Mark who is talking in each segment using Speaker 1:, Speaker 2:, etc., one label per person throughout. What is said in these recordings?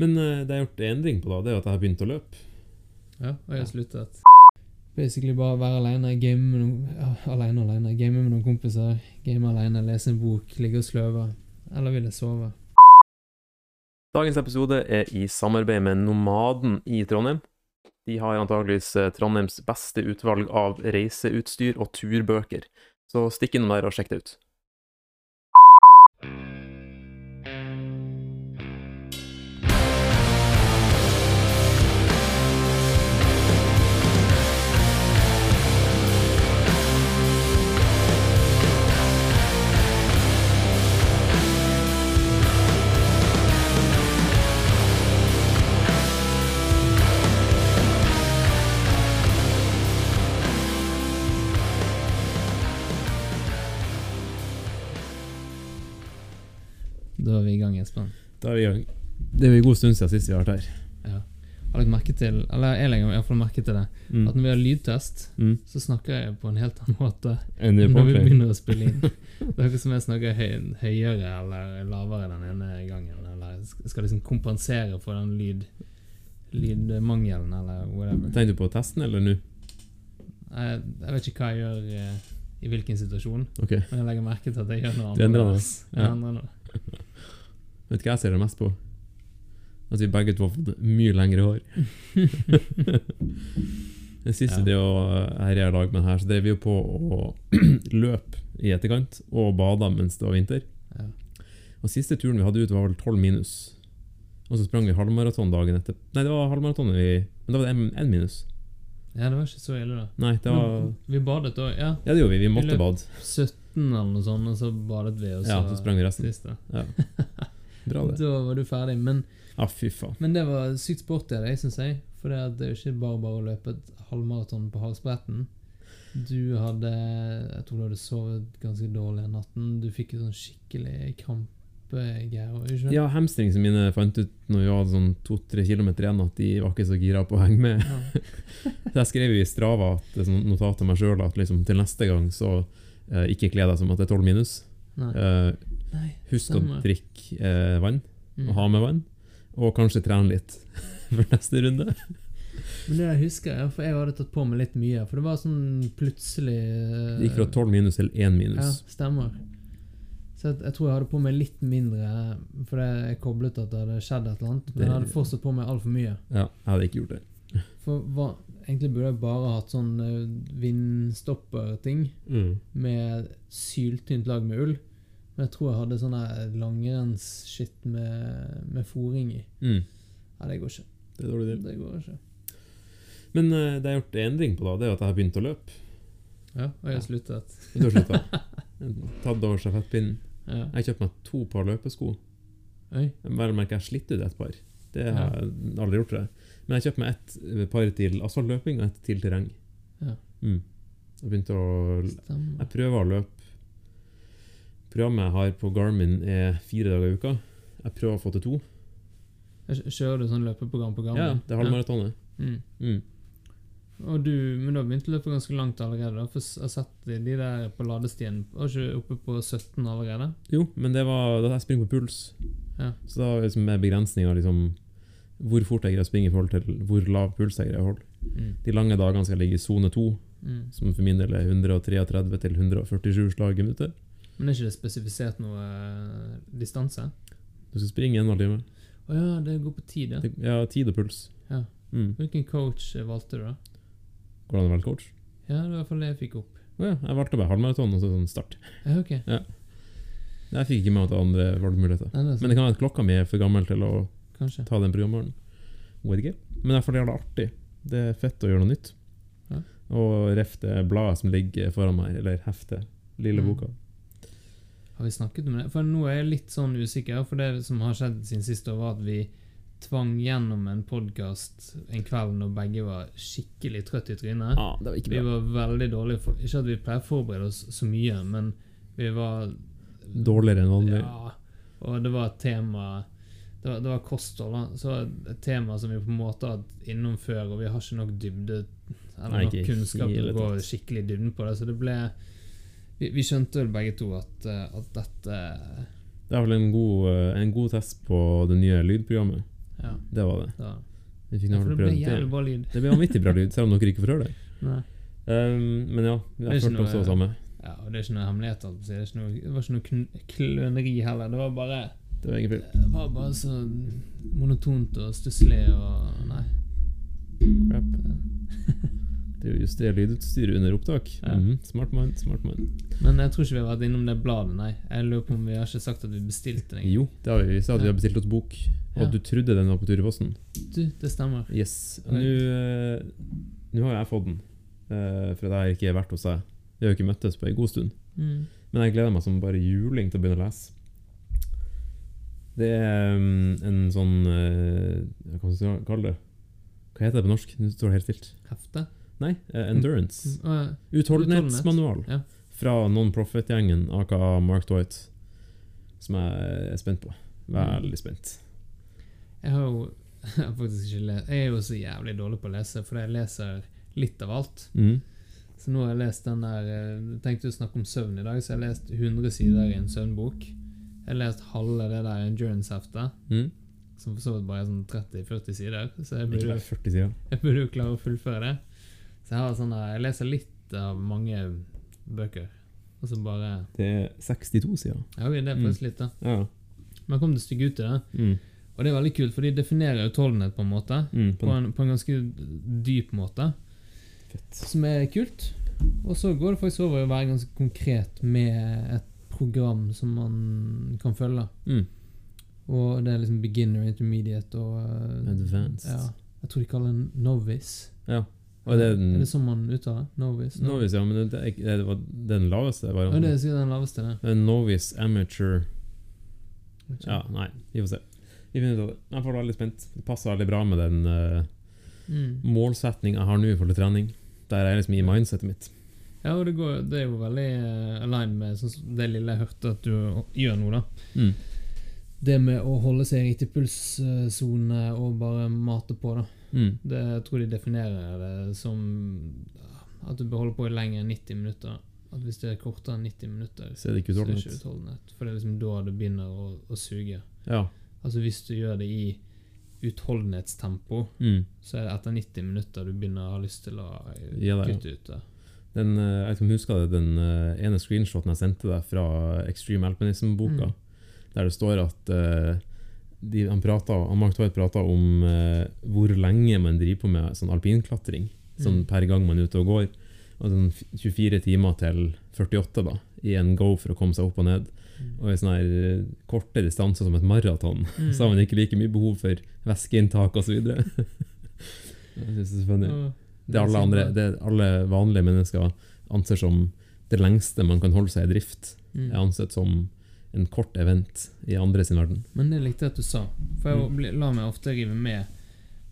Speaker 1: Men uh, det jeg har gjort endring på, da, det er at jeg har begynt å løpe.
Speaker 2: Ja, og jeg har sluttet. Basically bare være alene, game med noen ja, Alene, alene. Game med noen kompiser. Game alene, lese en bok, ligge og sløve. Eller vil jeg sove?
Speaker 1: Dagens episode er i samarbeid med Nomaden i Trondheim. De har antageligvis eh, Trondheims beste utvalg av reiseutstyr og turbøker, så stikk innom der og sjekk det ut.
Speaker 2: Espen.
Speaker 1: Da er vi i gang. Det er en god stund siden sist vi har vært her.
Speaker 2: Ja. Har dere merke til, eller jeg legger i hvert fall merke til det,
Speaker 1: Mm.
Speaker 2: at når vi har lydtest,
Speaker 1: Mm.
Speaker 2: så snakker jeg på en helt annen måte
Speaker 1: Enn
Speaker 2: når vi begynner å spille inn. Det er ikke som jeg snakker høy, høyere eller lavere den ene gangen. Eller skal liksom kompensere for den lyd, lydmangelen, eller whatever.
Speaker 1: Tenkte du på testen, eller nå?
Speaker 2: Jeg, jeg vet ikke hva jeg gjør eh, i hvilken situasjon,
Speaker 1: okay.
Speaker 2: men jeg legger merke til at jeg gjør noe annerledes.
Speaker 1: noe. Ja. Vet du hva jeg ser det mest på? At vi begge to har fått mye lengre hår. Det siste
Speaker 2: Ja.
Speaker 1: det å herje i lag med her, så drev vi jo på å løpe i etterkant, og bada mens det var vinter.
Speaker 2: Ja.
Speaker 1: Og siste turen vi hadde ut, var vel 12 minus. Og så sprang vi halvmaraton dagen etter. Nei, det var halvmaraton vi Men da var det én minus.
Speaker 2: ja, det var ikke så ille, da.
Speaker 1: Nei, det var
Speaker 2: Vi badet òg, ja.
Speaker 1: Ja, det gjorde vi. Vi måtte
Speaker 2: vi
Speaker 1: bade.
Speaker 2: 17 eller noe sånt, og så badet vi, og så,
Speaker 1: Ja, så sprang vi resten.
Speaker 2: siste.
Speaker 1: Ja. Bra, det.
Speaker 2: Da var du ferdig. Men,
Speaker 1: ah,
Speaker 2: men det var sykt sporty av deg, syns jeg. For det, det er jo ikke bare bare å løpe et halvmaraton på halsbretten. Du hadde Jeg tror du hadde sovet ganske dårlig den natten. Du fikk en sånn skikkelig var?
Speaker 1: Ja, hamstringene mine fant ut når vi hadde sånn to-tre kilometer igjen, at de var ikke så gira på å henge med.
Speaker 2: Ja.
Speaker 1: Jeg skrev i Strava at er sånn notat til meg sjøl at liksom, til neste gang så eh, ikke kle deg som at det er 12 minus. Eh,
Speaker 2: Nei.
Speaker 1: husk
Speaker 2: stemmer.
Speaker 1: å drikke eh, vann,
Speaker 2: Mm.
Speaker 1: og ha med vann. Og kanskje trene litt for neste runde.
Speaker 2: Men det jeg husker jeg, for jeg hadde tatt på meg litt mye. For det var sånn plutselig eh,
Speaker 1: Det gikk fra 12 minus til 1
Speaker 2: Ja, stemmer. Så jeg, jeg tror jeg hadde på meg litt mindre fordi jeg koblet at det hadde skjedd et eller annet. Men jeg hadde fortsatt på meg altfor mye.
Speaker 1: Ja, jeg hadde ikke gjort det.
Speaker 2: For hva, egentlig burde jeg bare hatt sånn eh, vindstopperting
Speaker 1: Mm.
Speaker 2: med syltynt lag med ull. Men jeg tror jeg hadde sånn langrennsskitt med, med fòring i.
Speaker 1: Mm.
Speaker 2: Nei, det går ikke.
Speaker 1: Det er dårlig deal.
Speaker 2: Det går ikke.
Speaker 1: Men uh, det har gjort endring på, da, det er at jeg har begynt å løpe.
Speaker 2: Ja, og jeg har sluttet.
Speaker 1: Du har slutta. Tatt over stafettpinnen.
Speaker 2: Ja.
Speaker 1: Jeg har kjøpt meg to par løpesko.
Speaker 2: Oi.
Speaker 1: Vel å merke, jeg slitt ut et par. Det har jeg aldri gjort. det Men jeg har kjøpt meg ett par til asfaltløping og ett til terreng.
Speaker 2: Ja.
Speaker 1: Mm. Jeg begynte å
Speaker 2: Stemmer.
Speaker 1: Jeg prøver å løpe. Programmet jeg har på Garmin, er fire dager i uka. Jeg prøver å få til to.
Speaker 2: Kjører du sånn løpeprogram på
Speaker 1: Ja, det er halvmaratonet.
Speaker 2: Mm.
Speaker 1: Mm.
Speaker 2: Og du, men du har begynt å løpe ganske langt allerede? da, For jeg har sett de de der på ladestien Var ikke oppe på 17 allerede?
Speaker 1: Jo, men det var da jeg springer på puls.
Speaker 2: Ja.
Speaker 1: Så da liksom med begrensninger liksom, hvor fort jeg greier å springe i forhold til hvor lav puls jeg greier å holde.
Speaker 2: Mm.
Speaker 1: De lange dagene skal jeg ligge i sone 2,
Speaker 2: Mm.
Speaker 1: som for min del er 133 til 147 slag i minuttet.
Speaker 2: Men er ikke det spesifisert noe eh, distanse?
Speaker 1: Du skal springe en halv time.
Speaker 2: Å ja, det går på tid, ja.
Speaker 1: Det- Ja, tid og puls.
Speaker 2: Ja.
Speaker 1: Mm.
Speaker 2: Hvilken coach eh, valgte du, da?
Speaker 1: Går det an å velge coach?
Speaker 2: Ja, det var i hvert fall det jeg fikk opp.
Speaker 1: Å ja, jeg valgte bare halvmaraton og så sånn start.
Speaker 2: Ja, ok.
Speaker 1: Jeg fikk ikke med meg til andre valgmuligheter.
Speaker 2: Nei, det er
Speaker 1: Men det kan være at klokka mi er for gammel til å
Speaker 2: Kanskje.
Speaker 1: ta den programvaren. Vet ikke. Men i er det jævla artig. Det er fett å gjøre noe nytt.
Speaker 2: Ja.
Speaker 1: Og ref det bladet som ligger foran meg, eller heftet. Lille
Speaker 2: Mm.
Speaker 1: boka.
Speaker 2: Har vi snakket om det? For nå er jeg litt sånn usikker, for det som har skjedd siden sist, var at vi tvang gjennom en podkast en kveld når begge var skikkelig trøtt i trynet.
Speaker 1: Ja, det var ikke
Speaker 2: Vi var veldig dårlige for Ikke at vi pleier å forberede oss så mye, men vi var
Speaker 1: Dårligere enn vanlig.
Speaker 2: Ja, og det var et tema Det var, det var kosthold, da. Så et tema som vi på en måte har hatt innom før, og vi har ikke nok dybde Eller
Speaker 1: Nei,
Speaker 2: nok kunnskap til å gå skikkelig i dybden på det. Så det ble Vi, vi skjønte vel begge to at, eh, at dette
Speaker 1: Det er vel en god, eh, en god test på det nye lydprogrammet.
Speaker 2: Ja,
Speaker 1: Det var det.
Speaker 2: Ja, det ble jævlig bra lyd.
Speaker 1: Det ble vanvittig bra lyd, selv om dere ikke får høre det. Um, men ja,
Speaker 2: vi har
Speaker 1: jeg følte også det samme.
Speaker 2: Ja, og det er ikke noe hemmelighet. Det, ikke noe, det var ikke noe kløneri heller. Det var bare
Speaker 1: Det var.
Speaker 2: Det var bare så monotont og stusslig og Nei.
Speaker 1: Crap. Det er jo justere lydutstyret under opptak.
Speaker 2: Ja.
Speaker 1: Mhm, Smart mind, smart mind.
Speaker 2: Men jeg tror ikke vi har vært innom det bladet, nei. Jeg lurer på om vi har ikke sagt at vi bestilte den.
Speaker 1: Jo, det har vi. Vi sa at vi har bestilt oss bok, og
Speaker 2: Ja.
Speaker 1: du trodde den var på tur i posten.
Speaker 2: Du, det stemmer.
Speaker 1: Yes. Nå eh, Nå har jeg fått den, uh, for jeg har ikke vært hos deg. Vi har jo ikke møttes på en god stund.
Speaker 2: Mm.
Speaker 1: Men jeg gleder meg som bare juling til å begynne å lese. Det er um, en sånn uh, Hva skal jeg kalle det? Hva heter det på norsk? Nå står det helt stilt.
Speaker 2: Hefte?
Speaker 1: Nei, eh, Endurance.
Speaker 2: Å, ja.
Speaker 1: Utholdenhetsmanual
Speaker 2: Ja.
Speaker 1: fra Non-Profit-gjengen, aka Mark Dwight, som jeg er spent på. Veldig spent.
Speaker 2: Jeg har jo jeg faktisk ikke lest Jeg er jo så jævlig dårlig på å lese, for jeg leser litt av alt.
Speaker 1: Mm.
Speaker 2: Så nå har jeg lest den der eh, Jeg tenkte å snakke om søvn i dag, så jeg har lest 100 sider i en søvnbok. Jeg har lest halve det der endurance-heftet,
Speaker 1: mm.
Speaker 2: som for så vidt bare er sånn 30-40 sider. Så jeg burde,
Speaker 1: bare 40 sider.
Speaker 2: jeg burde jo klare å fullføre det. Så jeg har sånne, Jeg leser litt av mange bøker. Og så bare
Speaker 1: Det er 62 sider.
Speaker 2: Ja, det er faktisk litt, da.
Speaker 1: Ja.
Speaker 2: Men jeg kom til stygge ut i det,
Speaker 1: Mm.
Speaker 2: og det er veldig kult, for de definerer utholdenhet på en måte.
Speaker 1: Mm,
Speaker 2: På en, på en ganske dyp måte,
Speaker 1: Fett.
Speaker 2: som er kult. Og så går det faktisk over i å være ganske konkret med et program som man kan følge.
Speaker 1: Mm.
Speaker 2: Og det er liksom beginner, intermediate og
Speaker 1: Advanced.
Speaker 2: Ja. Jeg tror de kaller det novice.
Speaker 1: Ja. Og det er den
Speaker 2: er det sånn man uttaler? Novice?
Speaker 1: Novice, ja, men det, det, er var den laveste
Speaker 2: Ja, det er sikkert den laveste, det.
Speaker 1: Novice amateur Ja, nei, vi får se. Vi finner ut av det. Jeg får veldig spent. Det passer veldig bra med den uh,
Speaker 2: Mm.
Speaker 1: målsettinga jeg har nå til trening. Der er jeg liksom i mindsetet mitt.
Speaker 2: Ja, og det, går, det er jo veldig uh, aligned med sånn, det lille jeg hørte at du gjør nå, da.
Speaker 1: Mm.
Speaker 2: Det med å holde seg i riktig pulssone og bare mate på, da.
Speaker 1: Mm.
Speaker 2: Det, jeg tror de definerer det som at du bør holde på i lenger enn 90 minutter. At hvis det er kortere enn 90 minutter,
Speaker 1: Så er det ikke utholdenhet.
Speaker 2: For det er liksom da det begynner å, å suge.
Speaker 1: Ja.
Speaker 2: Altså hvis du gjør det i utholdenhetstempo,
Speaker 1: Mm.
Speaker 2: så er det etter 90 minutter du begynner å ha lyst til å eh, kutte ut det.
Speaker 1: Den, eh, jeg vet ikke om du husker det, den eh, ene screenshoten jeg sendte deg fra Extreme Alpinism-boka,
Speaker 2: Mm.
Speaker 1: der det står at eh, de, han, prater, han Mark Twaite prata om eh, hvor lenge man driver på med sånn alpinklatring sånn
Speaker 2: Mm.
Speaker 1: per gang man er ute og går. Og sånn 24 timer til 48 da, i en go for å komme seg opp og ned.
Speaker 2: Mm.
Speaker 1: Og i sånne her eh, korte distanser som et maraton,
Speaker 2: Mm.
Speaker 1: så har man ikke like mye behov for væskeinntak osv. Det er funny. Det alle, andre, det alle vanlige mennesker anser som det lengste man kan holde seg i drift,
Speaker 2: Mm.
Speaker 1: er ansett som en kort event i andre sin verden.
Speaker 2: Men det likte jeg at du sa. For jeg
Speaker 1: Mm.
Speaker 2: lar meg ofte rive med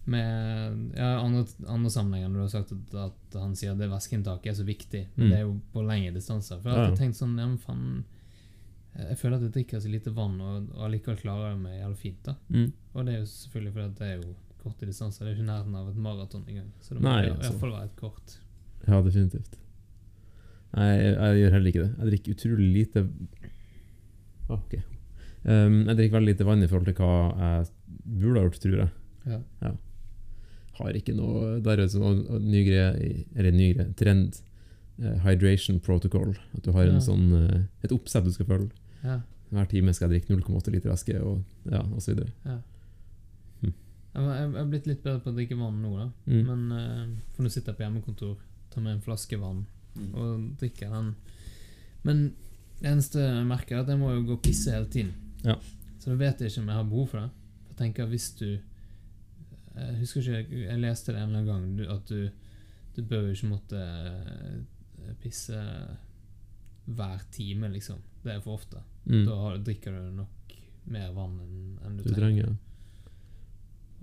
Speaker 2: med ja, andre, andre sammenhenger når du har sagt at, at han sier at det væskeinntaket er så viktig. Men
Speaker 1: Mm.
Speaker 2: det er jo på lengre distanser. For jeg har
Speaker 1: Ja,
Speaker 2: tenkt sånn ja, men faen, Jeg føler at jeg drikker så lite vann, og, og allikevel klarer jeg meg jævlig fint. da
Speaker 1: Mm.
Speaker 2: Og det er jo selvfølgelig fordi det er jo korte distanser. Det er jo ikke nærheten av et maraton engang. Så det må
Speaker 1: Nei, altså.
Speaker 2: fall være et kort.
Speaker 1: Ja, definitivt. Nei, jeg, jeg gjør heller ikke det. Jeg drikker utrolig lite Ah, Ok. Um, jeg drikker veldig lite vann i forhold til hva jeg burde ha gjort, tror jeg.
Speaker 2: Ja.
Speaker 1: Har ikke noe Der er sånn ny greie, eller ny greie, trend. Uh, hydration protocol. At du har en
Speaker 2: Ja.
Speaker 1: sånn, uh, et oppsett du skal følge.
Speaker 2: Ja.
Speaker 1: Hver time skal jeg drikke 0,8 liter væske, og, ja, og så videre.
Speaker 2: Jeg har- jeg har blitt litt bedre på å drikke vann nå, da.
Speaker 1: Mm.
Speaker 2: Men uh, For nå sitter jeg på hjemmekontor, tar med en flaske vann
Speaker 1: Mm.
Speaker 2: og drikker den. Men det eneste jeg merker, er at jeg må jo gå og pisse hele tiden.
Speaker 1: Ja.
Speaker 2: Så da vet jeg ikke om jeg har behov for det. Jeg tenker hvis du Jeg husker ikke, jeg leste det en eller annen gang, at du, du bør jo ikke måtte eh, pisse hver time, liksom. Det er for ofte.
Speaker 1: Mm.
Speaker 2: Da har, drikker du nok mer vann enn du,
Speaker 1: Du trenger.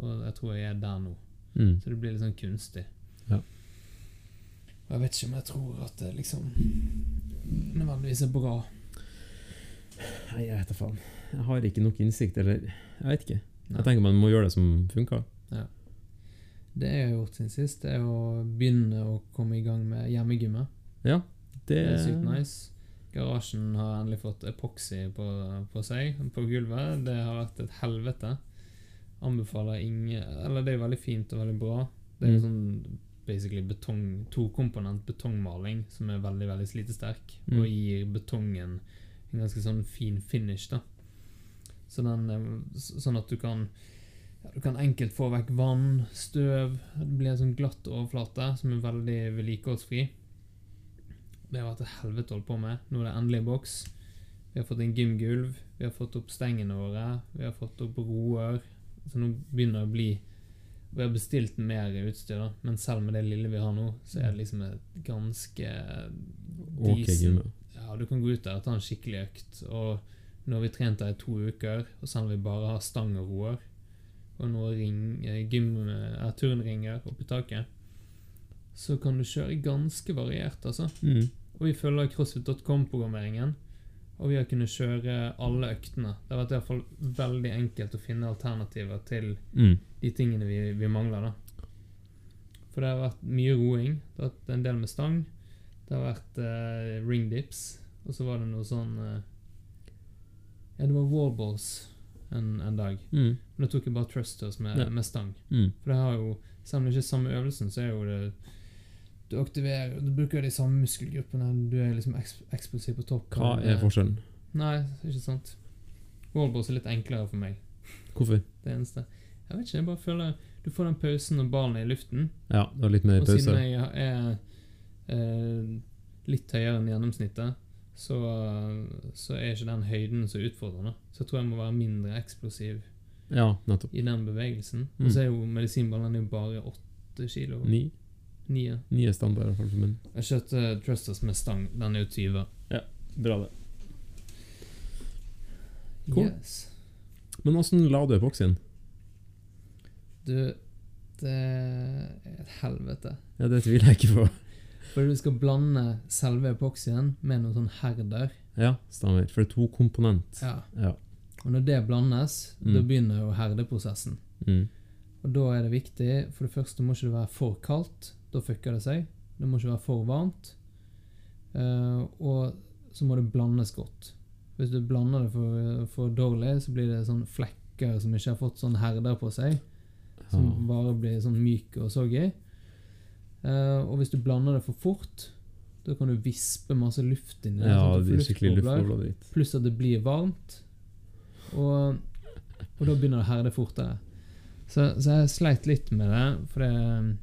Speaker 2: Og jeg tror jeg er der nå.
Speaker 1: Mm.
Speaker 2: Så det blir litt sånn kunstig.
Speaker 1: Ja.
Speaker 2: Og jeg vet ikke om jeg tror at det liksom nødvendigvis er bra.
Speaker 1: Nei, jeg vet da faen. Jeg har ikke nok innsikt, eller Jeg vet ikke.
Speaker 2: Nei.
Speaker 1: Jeg tenker man må gjøre det som funker.
Speaker 2: Det jeg har gjort siden sist, er å begynne å komme i gang med hjemmegymmet.
Speaker 1: Ja, det
Speaker 2: Det er sykt nice. Garasjen har endelig fått epoxy på, på seg, på gulvet. Det har vært et helvete. anbefaler ingen Eller det er veldig fint og veldig bra. Det er
Speaker 3: Mm.
Speaker 2: sånn basically betong, tokomponent betongmaling som er veldig veldig slitesterk,
Speaker 3: Mm.
Speaker 2: og gir betongen en ganske sånn fin finish, da. Så den, eh, sånn at du kan ja, Du kan enkelt få vekk vann, støv Det blir en sånn glatt overflate som er veldig vedlikeholdsfri. Det har vært et helvete å holde på med. Nå er det endelig boks. Vi har fått en gymgulv, vi har fått opp stengene våre, vi har fått opp roer. Så nå begynner det å bli Vi har bestilt mer utstyr, da, men selv med det lille vi har nå, så er det liksom et ganske decent-
Speaker 3: gym, ja.
Speaker 2: Du kan gå ut der og ta en skikkelig økt. Og nå har vi trent der i to uker, og selv om vi bare har stang og roer, og nå ring, eh, gym, eh, turnringer oppi taket, så kan du kjøre ganske variert, altså.
Speaker 3: Mm.
Speaker 2: Og vi følger crossfit.com-programmeringen. Og vi har kunnet kjøre alle øktene. Det har vært i hvert fall veldig enkelt å finne alternativer til
Speaker 3: Mm.
Speaker 2: De tingene vi, vi mangler. da. For det har vært mye roing. Det har vært en del med stang. Det har vært ring dips Og så var det noe sånn uh, Ja, det var wallballs en, en dag.
Speaker 3: Mm.
Speaker 2: Men da tok jeg bare thrusters med,
Speaker 3: Ja.
Speaker 2: med stang.
Speaker 3: Mm.
Speaker 2: For det har jo, selv om det ikke er samme øvelsen, så er jo det Du aktiverer Du bruker de samme muskelgruppene. Du er liksom eks eksplosiv på topp.
Speaker 3: Hva er forskjellen?
Speaker 2: Nei, ikke sant. Wallballs er litt enklere for meg.
Speaker 3: Hvorfor?
Speaker 2: Det eneste. Jeg vet ikke, jeg bare føler Du får den pausen når ballen er i luften.
Speaker 3: Ja, det var litt mer
Speaker 2: Og siden jeg er eh, litt høyere enn gjennomsnittet, så, så er ikke den høyden så utfordrende. Så jeg tror jeg må være mindre eksplosiv
Speaker 3: Ja, nettopp.
Speaker 2: i den bevegelsen.
Speaker 3: Mm.
Speaker 2: Og så er jo medisinballen er jo bare åtte kilo.
Speaker 3: Ni.
Speaker 2: Ja.
Speaker 3: Ni er standard, i hvert fall for min.
Speaker 2: Jeg kjøpte Trusters med stang. Den er jo 20.
Speaker 3: Bra, det. Cool.
Speaker 2: Yes.
Speaker 3: Men åssen la du epoksyen?
Speaker 2: Du, det er et helvete.
Speaker 3: Ja, det tviler jeg ikke på.
Speaker 2: For du skal blande selve epoksyen med noe sånn herder.
Speaker 3: Ja, stemmer. For det er to komponent.
Speaker 2: Ja.
Speaker 3: Ja.
Speaker 2: Og når det blandes,
Speaker 3: Mm.
Speaker 2: da begynner jo herdeprosessen.
Speaker 3: Mm.
Speaker 2: Og da er det viktig For det første må ikke det være for kaldt. Da fucker det seg. Det må ikke være for varmt. Uh, og så må det blandes godt. Hvis du blander det for, for dårlig, så blir det sånn flekker som ikke har fått sånn herder på seg. Som
Speaker 3: Ja.
Speaker 2: bare blir sånn myk og soggy. Uh, og hvis du blander det for fort, da kan du vispe masse luft inn i det.
Speaker 3: Ja,
Speaker 2: sånn
Speaker 3: det er skikkelig
Speaker 2: luftbobler. Pluss at det blir varmt. Og, og da begynner det å herde fortere. Så, så jeg sleit litt med det, for det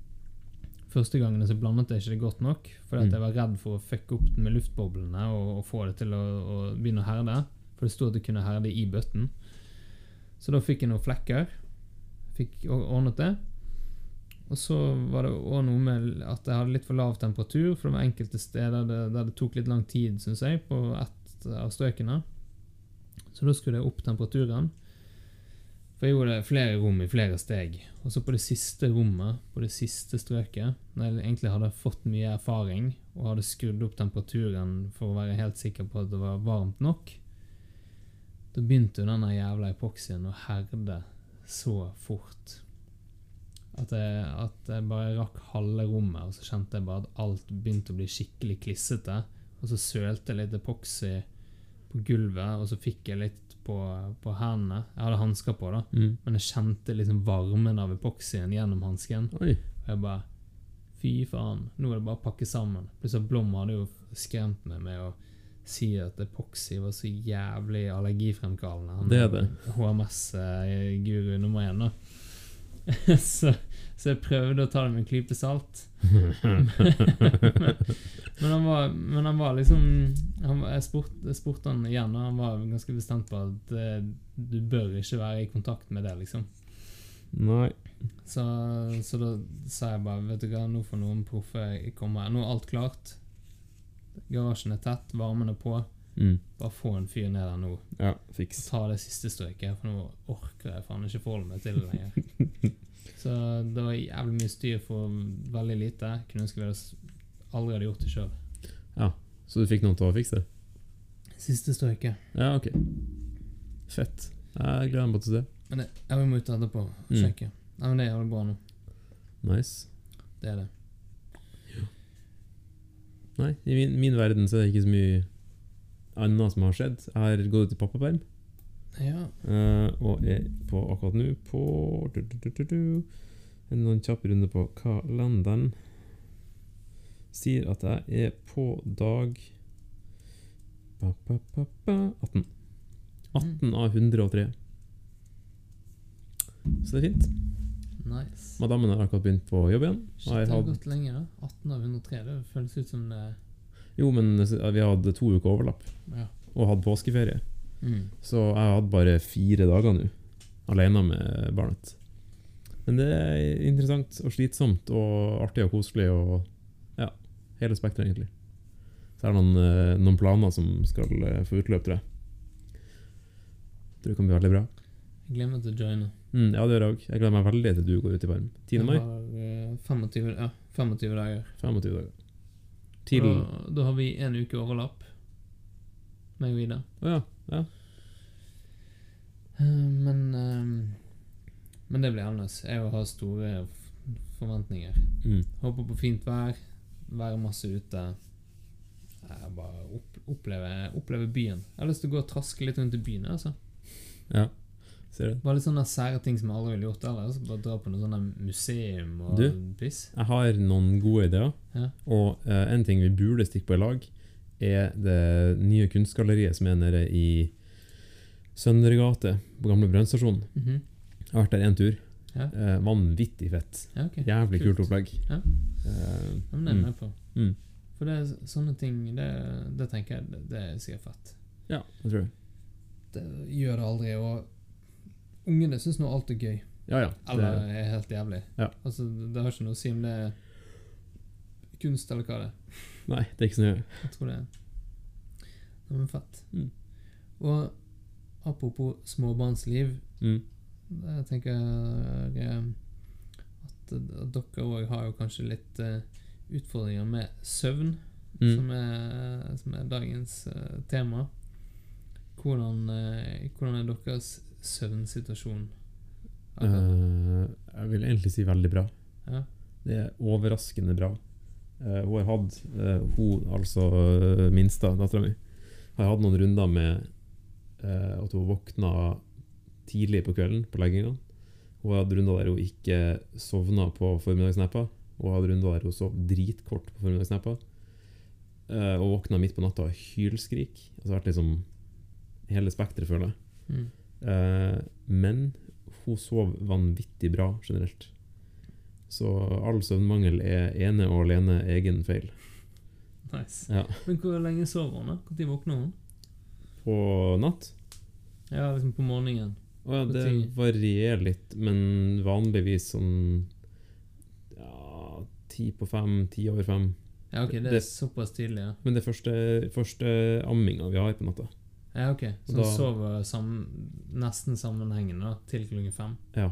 Speaker 2: Første gangene så blandet jeg ikke det godt nok, fordi at
Speaker 3: Mm.
Speaker 2: jeg var redd for å fucke opp med luftboblene og, og få det til å, å begynne å herde. For det sto at det kunne herde i bøtten. Så da fikk jeg noen flekker. Fikk ordnet det. Og så var det òg noe med at jeg hadde litt for lav temperatur, for det var enkelte steder der, der det tok litt lang tid, syns jeg, på ett av strøkene. Så da skulle jeg opp temperaturen. For jeg gjorde det flere rom i flere steg. Og så på det siste rommet, på det siste strøket, når jeg egentlig hadde fått mye erfaring og hadde skrudd opp temperaturen for å være helt sikker på at det var varmt nok, da begynte jo denne jævla epoksyen å herde så fort. At jeg, at jeg bare rakk halve rommet, og så kjente jeg bare at alt begynte å bli skikkelig klissete. Og så sølte jeg litt epoksy på gulvet, og så fikk jeg litt på, på hendene. Jeg hadde hansker på, da,
Speaker 3: Mm.
Speaker 2: men jeg kjente liksom varmen av epoksyen gjennom hansken. Og jeg bare Fy faen, nå er det bare å pakke sammen. Plutselig Blom hadde jo skremt meg med å si at epoksy var så jævlig allergifremkallende. Han
Speaker 3: Det er det.
Speaker 2: HMS-guru nummer én, da. så, så jeg prøvde å ta det med en klype salt. Men han var, men han var liksom han Jeg spurte, spurt han igjen, og han var ganske bestemt på at eh, du bør ikke være i kontakt med det, liksom.
Speaker 3: Nei.
Speaker 2: Så, så da sa jeg bare Vet du hva, nå får noen proffe komme. Nå er alt klart. Garasjen er tett, varmen er på.
Speaker 3: Mm.
Speaker 2: Bare få en fyr ned der nå.
Speaker 3: Ja,
Speaker 2: Og
Speaker 3: fiks.
Speaker 2: ta det siste strøket, for nå orker jeg faen ikke forholde meg til det lenger. Så det var jævlig mye styr for veldig lite. Kunne ønske vi aldri hadde gjort det sjøl.
Speaker 3: Så du fikk noen til å fikse det?
Speaker 2: Siste strøket.
Speaker 3: Ja, ok. Fett. Jeg gleder meg til se.
Speaker 2: Men det, jeg må ut etterpå og
Speaker 3: Mm.
Speaker 2: Nei, men det er jævlig bra nå.
Speaker 3: Nice.
Speaker 2: Det er det.
Speaker 3: Nei, i min, min verden så er det ikke så mye annet som har skjedd. Jeg har gått ut i pappaperm.
Speaker 2: Ja.
Speaker 1: Uh, og er på akkurat nå på du, du, du. En kjapp runde på kalenderen. Sier at jeg er på dag ba, ba, ba, ba, 18. 18 av 103. Så det er fint.
Speaker 2: Nice.
Speaker 1: Madammen har akkurat begynt på jobb igjen.
Speaker 2: Shit,
Speaker 1: Har
Speaker 2: det har gått lenge, da. 18 av 103. Det føles ut som det
Speaker 1: jo, men eh, vi hadde to uker overlapp
Speaker 2: Ja.
Speaker 1: og hadde påskeferie.
Speaker 2: Mm.
Speaker 1: Så jeg har hatt bare fire dager nå, alene med barnet. Men det er interessant og slitsomt og artig og koselig og ja, hele spekteret, egentlig. Så er det noen, eh, noen planer som skal eh, få utløp, tror jeg. Tror det kan bli veldig bra.
Speaker 2: Jeg gleder meg til å joine.
Speaker 1: Mm, ja, det gjør jeg òg. Jeg gleder meg veldig til du går ut i varm. 10. mai?
Speaker 2: Jeg har eh, 25, ja, 25 dager.
Speaker 1: 25 dager. Til
Speaker 2: Da, da har vi en uke overlapp, meg og Ida.
Speaker 1: ja. ja.
Speaker 2: Eh, Men eh, Men det blir annerledes. Jeg har store forventninger.
Speaker 1: Mm.
Speaker 2: Håper på fint vær, være masse ute. Jeg bare opp, oppleve, oppleve byen. Jeg har lyst til å gå og traske litt rundt i byen. Altså.
Speaker 1: ja.
Speaker 2: Bare litt sånne sære ting som jeg aldri ville gjort ellers. Bare dra på noe sånne museum og
Speaker 1: Du?
Speaker 2: piss.
Speaker 1: Jeg har noen gode ideer.
Speaker 2: Ja.
Speaker 1: Og uh, en ting vi burde stikke på i lag, er det nye kunstgalleriet som er nede i Søndergate, på gamle brannstasjonen.
Speaker 2: -hmm.
Speaker 1: Jeg har vært der én tur.
Speaker 2: Ja.
Speaker 1: Uh, vanvittig fett.
Speaker 2: ja, okay.
Speaker 1: Jævlig kult
Speaker 2: Kult.
Speaker 1: opplegg.
Speaker 2: Ja. Uh, men det er jeg
Speaker 1: mm.
Speaker 2: med på.
Speaker 1: Mm.
Speaker 2: For det er sånne ting Det, det tenker jeg det, det er sikkert fett.
Speaker 1: ja, jeg tror det.
Speaker 2: Det gjør det aldri. Og ungene syns nå alt er gøy.
Speaker 1: Ja, ja.
Speaker 2: Eller
Speaker 1: Det,
Speaker 2: er helt jævlig.
Speaker 1: Ja.
Speaker 2: Altså, det har ikke noe å si om det er kunst eller hva det er.
Speaker 1: nei, det er ikke så nøye.
Speaker 2: Jeg tror det er Det er fett.
Speaker 1: Mm.
Speaker 2: Og apropos småbarnsliv,
Speaker 1: Mm.
Speaker 2: jeg tenker jeg, at, at dere òg har jo kanskje litt uh, utfordringer med søvn,
Speaker 1: Mm.
Speaker 2: som, er, som er dagens uh, tema. Hvordan, uh, hvordan er deres søvnsituasjon? akkurat?
Speaker 1: Eh, jeg vil egentlig si veldig bra.
Speaker 2: Ja.
Speaker 1: Det er overraskende bra. Uh, hun har hatt uh, Hun, altså uh, minsta dattera mi, har hatt noen runder med at hun våkna tidlig på kvelden på legginga. Hun hatt runder der hun ikke sovna på formiddagsnappa. Hun har hatt runder der hun sov dritkort på formiddagsnappa. Og våkna midt på natta av hylskrik. Altså vært liksom hele spekteret, føler jeg.
Speaker 2: Mm.
Speaker 1: Eh, men hun sov vanvittig bra generelt. Så all søvnmangel er ene og alene egen feil.
Speaker 2: Nice.
Speaker 1: Ja.
Speaker 2: Men hvor lenge sover hun? da? Når våkner hun?
Speaker 1: På natt
Speaker 2: Ja, liksom på morgenen.
Speaker 1: Å ja, det varierer litt, men vanligvis sånn Ja, ti på fem, ti over fem.
Speaker 2: Ja, ok, det er
Speaker 1: Det-
Speaker 2: såpass tidlig, ja.
Speaker 1: Men det er første, første amminga vi har på natta.
Speaker 2: Ja, ok. Så
Speaker 1: Da-
Speaker 2: sover sammen, nesten sammenhengende til klokken fem?
Speaker 1: Ja.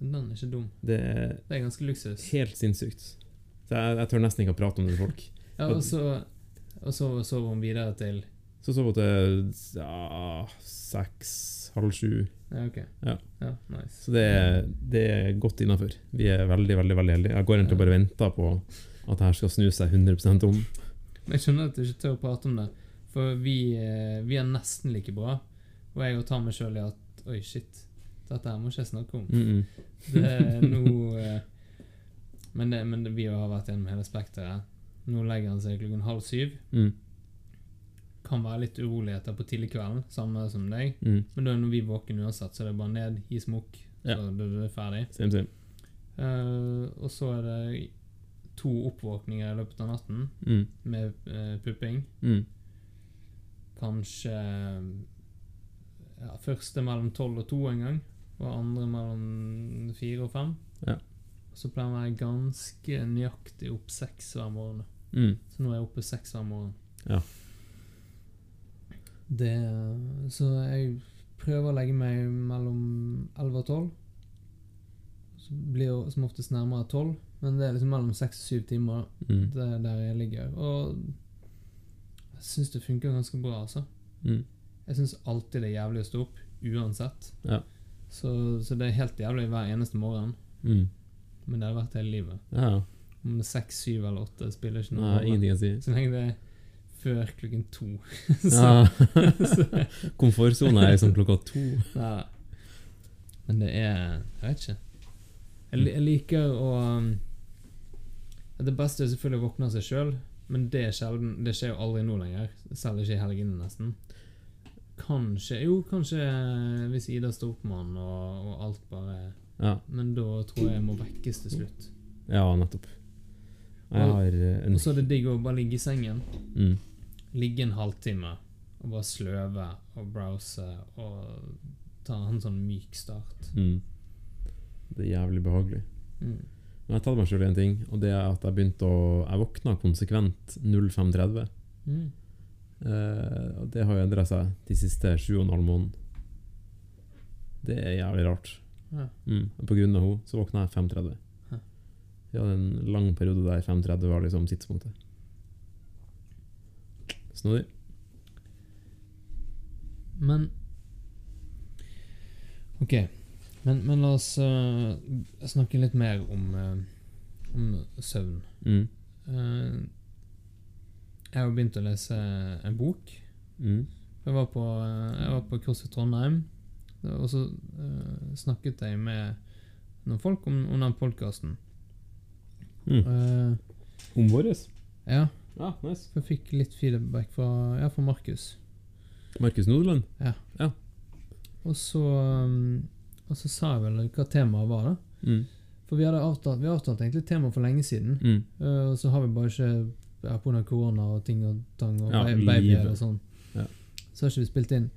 Speaker 2: Den er ikke dum.
Speaker 1: Det er
Speaker 2: Det er ganske luksus.
Speaker 1: helt sinnssykt. Så jeg, jeg tør nesten ikke å prate om det til folk.
Speaker 2: Ja, og så, og så sover hun videre til
Speaker 1: Så sover hun til ja, seks, halv sju.
Speaker 2: Ja, ok.
Speaker 1: Ja.
Speaker 2: nice.
Speaker 1: Så det er, det er godt innafor. Vi er veldig, veldig veldig heldige. Jeg går egentlig bare og venter på at dette skal snu seg 100 om.
Speaker 2: Men jeg skjønner at du ikke tør å prate om det, for vi, eh, vi er nesten like bra. Og jeg tar meg sjøl i at Oi, shit. Dette her må ikke jeg snakke om.
Speaker 1: Mm -mm.
Speaker 2: Det nå eh, men, det, men det, vi har vært gjennom hele spekteret. Nå legger han seg klokken halv syv.
Speaker 1: Mm.
Speaker 2: Kan være litt uroligheter på tidlig kvelden, samme som deg.
Speaker 1: Mm.
Speaker 2: Men da er når vi våkner uansett, så er det bare ned, gi smokk, så ja. er ferdig.
Speaker 1: Same, same.
Speaker 2: Uh, og så er det to oppvåkninger i løpet av natten
Speaker 1: Mm.
Speaker 2: med uh, pupping.
Speaker 1: Mm.
Speaker 2: Kanskje ja, Første mellom tolv og to en gang, og andre mellom fire og fem.
Speaker 1: Ja.
Speaker 2: Så pleier jeg å være ganske nøyaktig opp seks hver morgen.
Speaker 1: Mm.
Speaker 2: Så nå er jeg oppe seks hver morgen.
Speaker 1: Ja.
Speaker 2: Det, så jeg prøver å legge meg mellom 11 og 12. Så blir jeg som oftest nærmere 12, men det er liksom mellom 6 og 7 timer.
Speaker 1: Mm.
Speaker 2: Det er der jeg ligger. Og jeg syns det funker ganske bra, altså.
Speaker 1: Mm.
Speaker 2: Jeg syns alltid det er jævlig å stå opp, uansett.
Speaker 1: Ja.
Speaker 2: Så, så det er helt jævlig hver eneste morgen.
Speaker 1: Mm.
Speaker 2: Men det har vært hele livet.
Speaker 1: Ja, ja.
Speaker 2: Om det er seks, syv eller åtte, spiller ikke noe rolle.
Speaker 1: si.
Speaker 2: Så lenge det er før klokken to.
Speaker 1: Ja.
Speaker 2: så,
Speaker 1: Komfortsona er liksom klokka to.
Speaker 2: ja. Men det er Jeg vet ikke. Jeg, jeg liker å um, Det beste er selvfølgelig å våkne av seg sjøl, men det sjelden. Det skjer jo aldri nå lenger. Selv ikke i helgene, nesten. Kanskje Jo, kanskje hvis Ida står opp med han og, og alt bare
Speaker 1: Ja,
Speaker 2: Men da tror jeg jeg må vekkes til slutt.
Speaker 1: ja nettopp. Jeg har eh, en
Speaker 2: Og så er det digg å bare ligge i sengen.
Speaker 1: mm.
Speaker 2: Ligge en halvtime og bare sløve og browse og ta en sånn myk start.
Speaker 1: Mm. Det er jævlig behagelig.
Speaker 2: Mm.
Speaker 1: Men jeg har tatt meg selv i en ting, og det er at jeg begynte å Jeg våkna konsekvent 05.30.
Speaker 2: Mm.
Speaker 1: Eh, og det har jo endra seg de siste sju og en halv måneden. Det er jævlig rart.
Speaker 2: Ja.
Speaker 1: Mm. På grunn av henne så våkna jeg 5.30.
Speaker 2: Hæ.
Speaker 1: Vi hadde en lang periode der 5.30 var liksom tidspunktet. Snodig.
Speaker 2: Men Ok. Men, men la oss uh, snakke litt mer om, uh, om søvn.
Speaker 1: Mm.
Speaker 2: Uh, jeg har begynt å lese en bok.
Speaker 1: Mm.
Speaker 2: Jeg var på, jeg var på CrossFit Trondheim, og så eh, snakket jeg med noen folk om, om den podkasten.
Speaker 1: Mm. Om vår?
Speaker 2: ja,
Speaker 1: Ja, nice.
Speaker 2: jeg fikk litt feedback fra, ja, fra Markus.
Speaker 1: Markus Nodeland?
Speaker 2: Og så, um, og så sa jeg vel hva temaet var, da.
Speaker 1: Mm.
Speaker 2: For vi hadde avtalt, vi avtalt egentlig temaet for lenge siden.
Speaker 1: Mm.
Speaker 2: Uh, så har vi bare ikke ja, Pga. korona og ting og tang og
Speaker 1: Ja,
Speaker 2: babyer og sånn.
Speaker 1: Ja.
Speaker 2: Så har ikke vi spilt inn.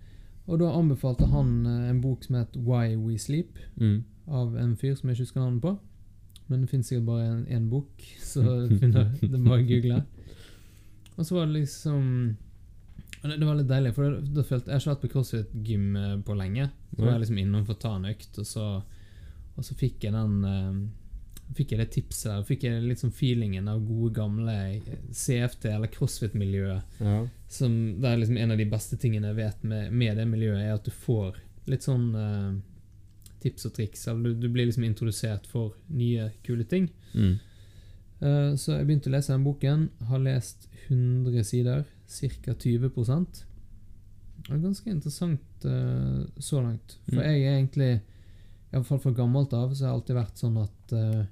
Speaker 2: Og da anbefalte han uh, en bok som het Why We Sleep,
Speaker 1: Mm.
Speaker 2: av en fyr som jeg ikke husker navnet på. Men det finnes sikkert bare én bok, så det må jeg google. Og så var det liksom og det, var litt deilig, for da, følte jeg har ikke vært på CrossFit-gym eh, på lenge. Så var jeg liksom innom for å ta en økt, og så, og så fikk jeg den uh, Fikk jeg det tipset der, fikk jeg sånn feelingen av gode, gamle CFT- eller CrossFit-miljøet.
Speaker 1: Ja.
Speaker 2: Som Det er liksom en av de beste tingene jeg vet med, med det miljøet, er at du får litt sånn uh, tips og triks. Eller du, du blir liksom introdusert for nye, kule ting.
Speaker 1: Mm.
Speaker 2: Uh, så jeg begynte å lese den boken. Har lest 100 sider, ca. 20 Det er ganske interessant uh, så langt. For
Speaker 1: Mm.
Speaker 2: jeg er egentlig, iallfall fra gammelt av, så har jeg alltid vært sånn at uh,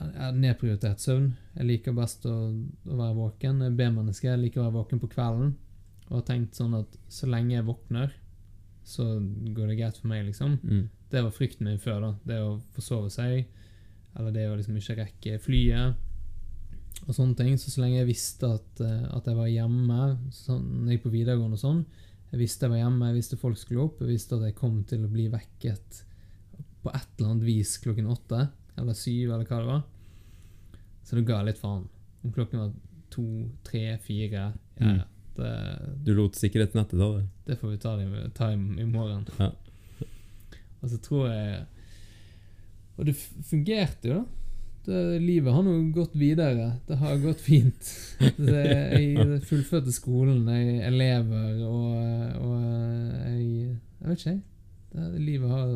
Speaker 2: jeg har nedprioritert søvn. Jeg liker best å, å være våken. Jeg er B-menneske. Jeg liker å være våken på kvelden. Og har tenkt sånn at så lenge jeg våkner, så går det greit for meg, liksom.
Speaker 1: Mm.
Speaker 2: Det var frykten min før, da. Det å forsove seg, eller det å liksom ikke rekke flyet, og sånne ting. Så så lenge jeg visste at, eh, at jeg var hjemme, sånn, når jeg på videregående og sånn Jeg visste jeg var hjemme, jeg visste folk skulle opp, jeg visste at jeg kom til å bli vekket på et eller annet vis klokken åtte, eller syv, eller hva det var. Så det ga litt faen. Om klokken var to, tre, fire Ja,
Speaker 1: Mm.
Speaker 2: ja. Det,
Speaker 1: Du lot sikkerhetsnettet ta det?
Speaker 2: det får vi ta, det, ta i, i morgen.
Speaker 1: Ja.
Speaker 2: Og så tror jeg Og det fungerte jo, da. Det, livet har nå gått videre. Det har gått fint. Det, jeg fullførte skolen, jeg er elever, og, og jeg Jeg vet ikke, jeg. Livet har,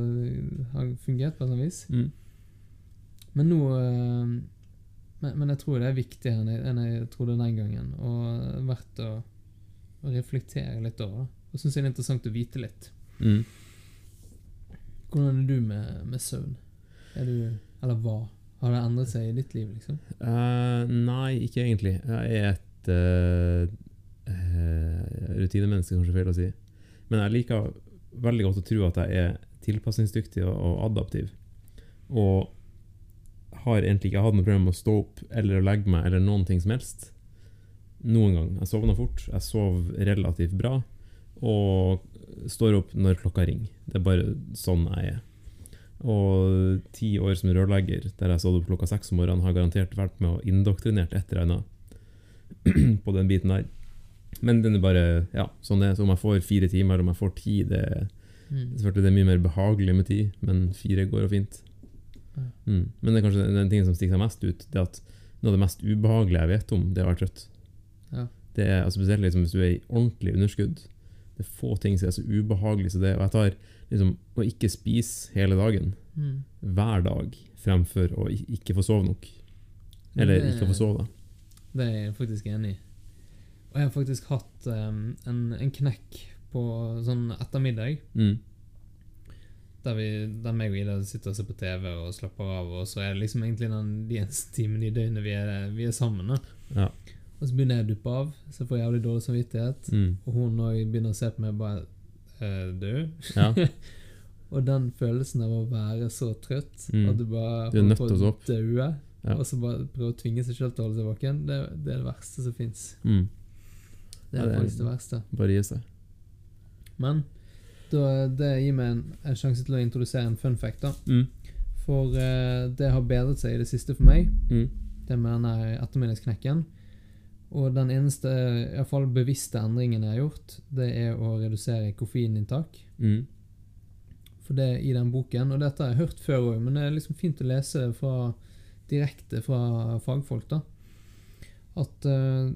Speaker 2: har fungert på et eller annet vis.
Speaker 1: Mm.
Speaker 2: Men nå eh, men, men jeg tror det er viktigere enn jeg, enn jeg trodde den gangen. Og verdt å, å reflektere litt over. Og syns det er interessant å vite litt.
Speaker 1: Mm.
Speaker 2: Hvordan er du med, med søvn? Er du Eller hva? Har det endret seg i ditt liv, liksom?
Speaker 1: Uh, nei, ikke egentlig. Jeg er et uh, rutinemenneske, kanskje feil å si. Men jeg liker veldig godt å tro at jeg er tilpasningsdyktig og, og adaptiv. Og har egentlig ikke hatt noe problem med å stå opp eller å legge meg eller noen ting som helst. Noen gang. Jeg sovna fort. Jeg sov relativt bra. Og står opp når klokka ringer. Det er bare sånn jeg er. Og ti år som rørlegger, der jeg stod opp klokka seks om morgenen, har garantert vært med og indoktrinert et eller annet på den biten der. Men den er bare Ja, sånn det er. Så om jeg får fire timer, om jeg får ti, det er
Speaker 2: Mm.
Speaker 1: Det er mye mer behagelig med tid, men fire går jo fint. Mm. Men det er kanskje den tingen som stikker seg mest ut, det at noe av det mest ubehagelige jeg vet om, det er å være trøtt.
Speaker 2: Ja.
Speaker 1: Det er altså Spesielt liksom, hvis du er i ordentlig underskudd. Det er få ting som er så ubehagelig som det. Og jeg tar liksom å ikke spise hele dagen,
Speaker 2: Mm.
Speaker 1: hver dag, fremfor å ikke få sove nok. Eller
Speaker 2: Det-
Speaker 1: ikke få sove.
Speaker 2: Det er jeg faktisk enig i. Og jeg har faktisk hatt um, en, en knekk på sånn ettermiddag,
Speaker 1: Mm.
Speaker 2: der, vi, der meg og Ida sitter og ser på TV og slapper av, og så er det liksom egentlig den, de eneste timene i døgnet vi er, vi er sammen.
Speaker 1: Ja.
Speaker 2: Og så begynner jeg å duppe av, så jeg får jævlig dårlig samvittighet.
Speaker 1: Mm.
Speaker 2: Og hun òg begynner å se på meg bare eh, Du?
Speaker 1: Ja.
Speaker 2: Og den følelsen av å være så trøtt
Speaker 1: Mm.
Speaker 2: at du bare
Speaker 1: Du er nødt til å
Speaker 2: daue,
Speaker 1: Ja.
Speaker 2: og så bare prøve å tvinge seg sjøl til å holde seg våken, det, det er det verste som fins.
Speaker 1: Mm.
Speaker 2: Det
Speaker 1: Ja,
Speaker 2: er
Speaker 1: er-
Speaker 2: faktisk det verste.
Speaker 1: Bare gi seg.
Speaker 2: Men da, det gir meg en, en sjanse til å introdusere en fun fact. da
Speaker 1: Mm.
Speaker 2: For uh, det har bedret seg i det siste for meg,
Speaker 1: Mm.
Speaker 2: det med den ettermiddagsknekken. Og den eneste i hvert fall bevisste endringen jeg har gjort, det er å redusere koffeininntak.
Speaker 1: Mm.
Speaker 2: For det i den boken, og dette har jeg hørt før òg, men det er liksom fint å lese fra, direkte fra fagfolk, da. At uh,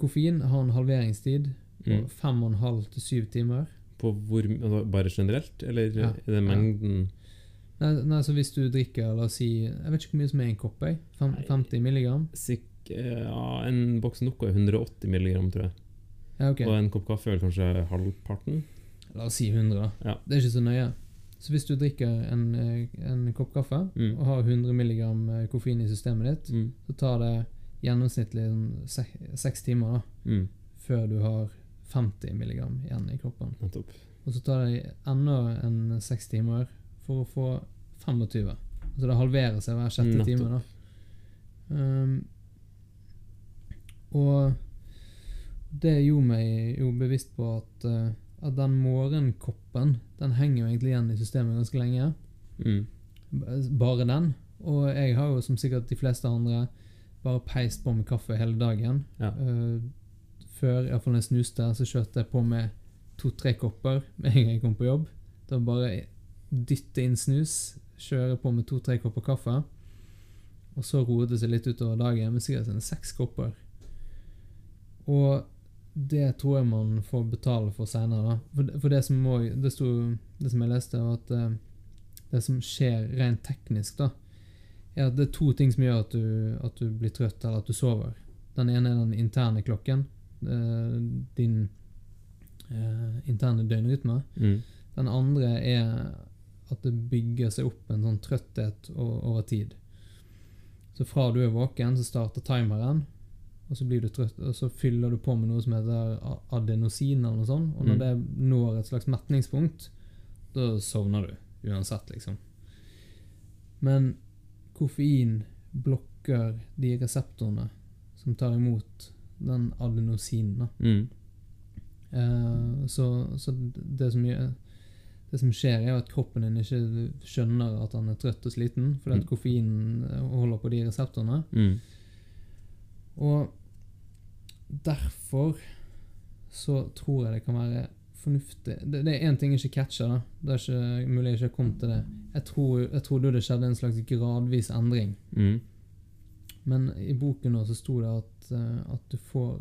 Speaker 2: koffein har en halveringstid på
Speaker 1: Mm.
Speaker 2: fem og en halv til syv timer.
Speaker 1: På hvor altså, Bare generelt, eller
Speaker 2: Ja.
Speaker 1: er det mengden
Speaker 2: Nei, nei, så hvis du drikker, la oss si Jeg vet ikke hvor mye som er i en kopp, jeg. 50 milligram?
Speaker 1: Sikk, ja, En boks Noco er 180 milligram, tror jeg.
Speaker 2: Ja, okay.
Speaker 1: Og en kopp kaffe er kanskje halvparten.
Speaker 2: La oss si 100.
Speaker 1: Ja.
Speaker 2: Det er ikke så nøye. Så hvis du drikker en, eh, en kopp kaffe
Speaker 1: Mm.
Speaker 2: og har 100 milligram eh, koffein i systemet ditt,
Speaker 1: Mm.
Speaker 2: så tar det gjennomsnittlig seks timer da,
Speaker 1: Mm.
Speaker 2: før du har 50 milligram igjen i kroppen. Og så tar det enda en seks timer for å få 25. Så det halverer seg hver sjette time. da. Um, og det gjorde meg jo bevisst på at, eh, at den morgenkoppen den henger jo egentlig igjen i systemet ganske lenge.
Speaker 1: Mm.
Speaker 2: Bare den. Og jeg har jo som sikkert de fleste andre bare peist på med kaffe hele dagen.
Speaker 1: Ja.
Speaker 2: Uh, før, iallfall jeg snuste, så kjørte jeg på med to-tre kopper med en gang jeg kom på jobb. Da bare dytte inn snus, kjøre på med to-tre kopper kaffe. Og så roet det seg litt utover dagen, med sikkert seks kopper. Og det tror jeg man får betale for seinere, da. For, det- for det som må, det, sto, det som jeg leste, var at uh, det som skjer rent teknisk, da, er at det er to ting som gjør at du, at du blir trøtt, eller at du sover. Den ene er den interne klokken. Uh, din uh, interne døgnrytme.
Speaker 1: Mm.
Speaker 2: Den andre er at det bygger seg opp en sånn trøtthet over, over tid. Så fra du er våken, så starter timeren, og så blir du trøtt, og så fyller du på med noe som heter adenosin eller noe sånt, og når
Speaker 1: Mm.
Speaker 2: det når et slags metningspunkt, da sovner du uansett, liksom. Men koffein blokker de reseptorene som tar imot den adenosinen.
Speaker 1: Mm.
Speaker 2: Eh, så, så det som, gjør, det som skjer, er at kroppen din ikke skjønner at han er trøtt og sliten, fordi
Speaker 1: Mm.
Speaker 2: at koffeinen eh, holder på de reseptorene.
Speaker 1: Mm.
Speaker 2: Og derfor så tror jeg det kan være fornuftig Det, det er én ting jeg ikke catcher, da. Det er ikke mulig jeg ikke har kommet til det. Jeg, tror, jeg trodde det skjedde en slags gradvis endring.
Speaker 1: Mm.
Speaker 2: Men i boken nå så sto det at, eh, at du får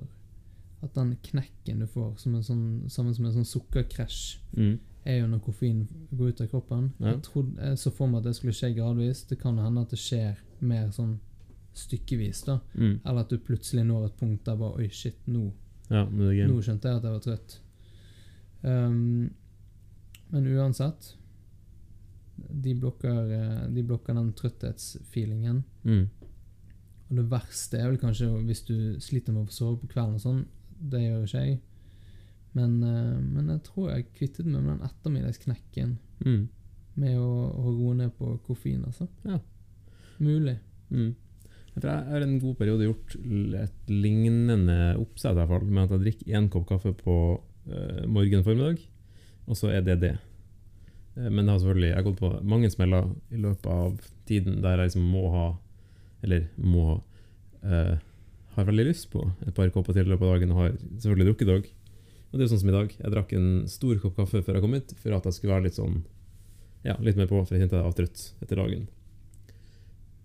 Speaker 2: At den knekken du får, som en sånn, sammen som en sånn sukkerkrasj,
Speaker 1: Mm.
Speaker 2: er jo når koffein går ut av kroppen.
Speaker 1: Ja.
Speaker 2: Jeg, trodde, jeg så for meg at det skulle skje gradvis. Det kan hende at det skjer mer sånn stykkevis, da.
Speaker 1: Mm.
Speaker 2: Eller at du plutselig når et punkt der bare Oi, shit, nå,
Speaker 1: Ja, nå
Speaker 2: skjønte jeg at jeg var trøtt. Um, men uansett De blokker, eh, de blokker den trøtthetsfeelingen.
Speaker 1: Mm.
Speaker 2: Og det verste er vel kanskje hvis du sliter med å sove på kvelden og sånn. Det gjør ikke jeg. Men, eh, men jeg tror jeg kvittet meg med den ettermiddagsknekken
Speaker 1: Mm.
Speaker 2: med å, å roe ned på koffein, altså.
Speaker 1: Ja.
Speaker 2: Mulig.
Speaker 1: Mm. For jeg har en god periode gjort et lignende oppsett, i fall, med at jeg drikker én kopp kaffe på uh, morgen formiddag, og så er det det. Eh, men det har selvfølgelig, jeg har gått på mange smeller i løpet av tiden der jeg liksom må ha, eller må eh, har veldig lyst på et par kopper til i løpet av dagen, og har selvfølgelig drukket i. Og det er sånn som i dag. Jeg drakk en stor kopp kaffe før jeg kom hit, for at jeg skulle være litt sånn, ja, litt mer på, for jeg kjente jeg var trøtt etter dagen.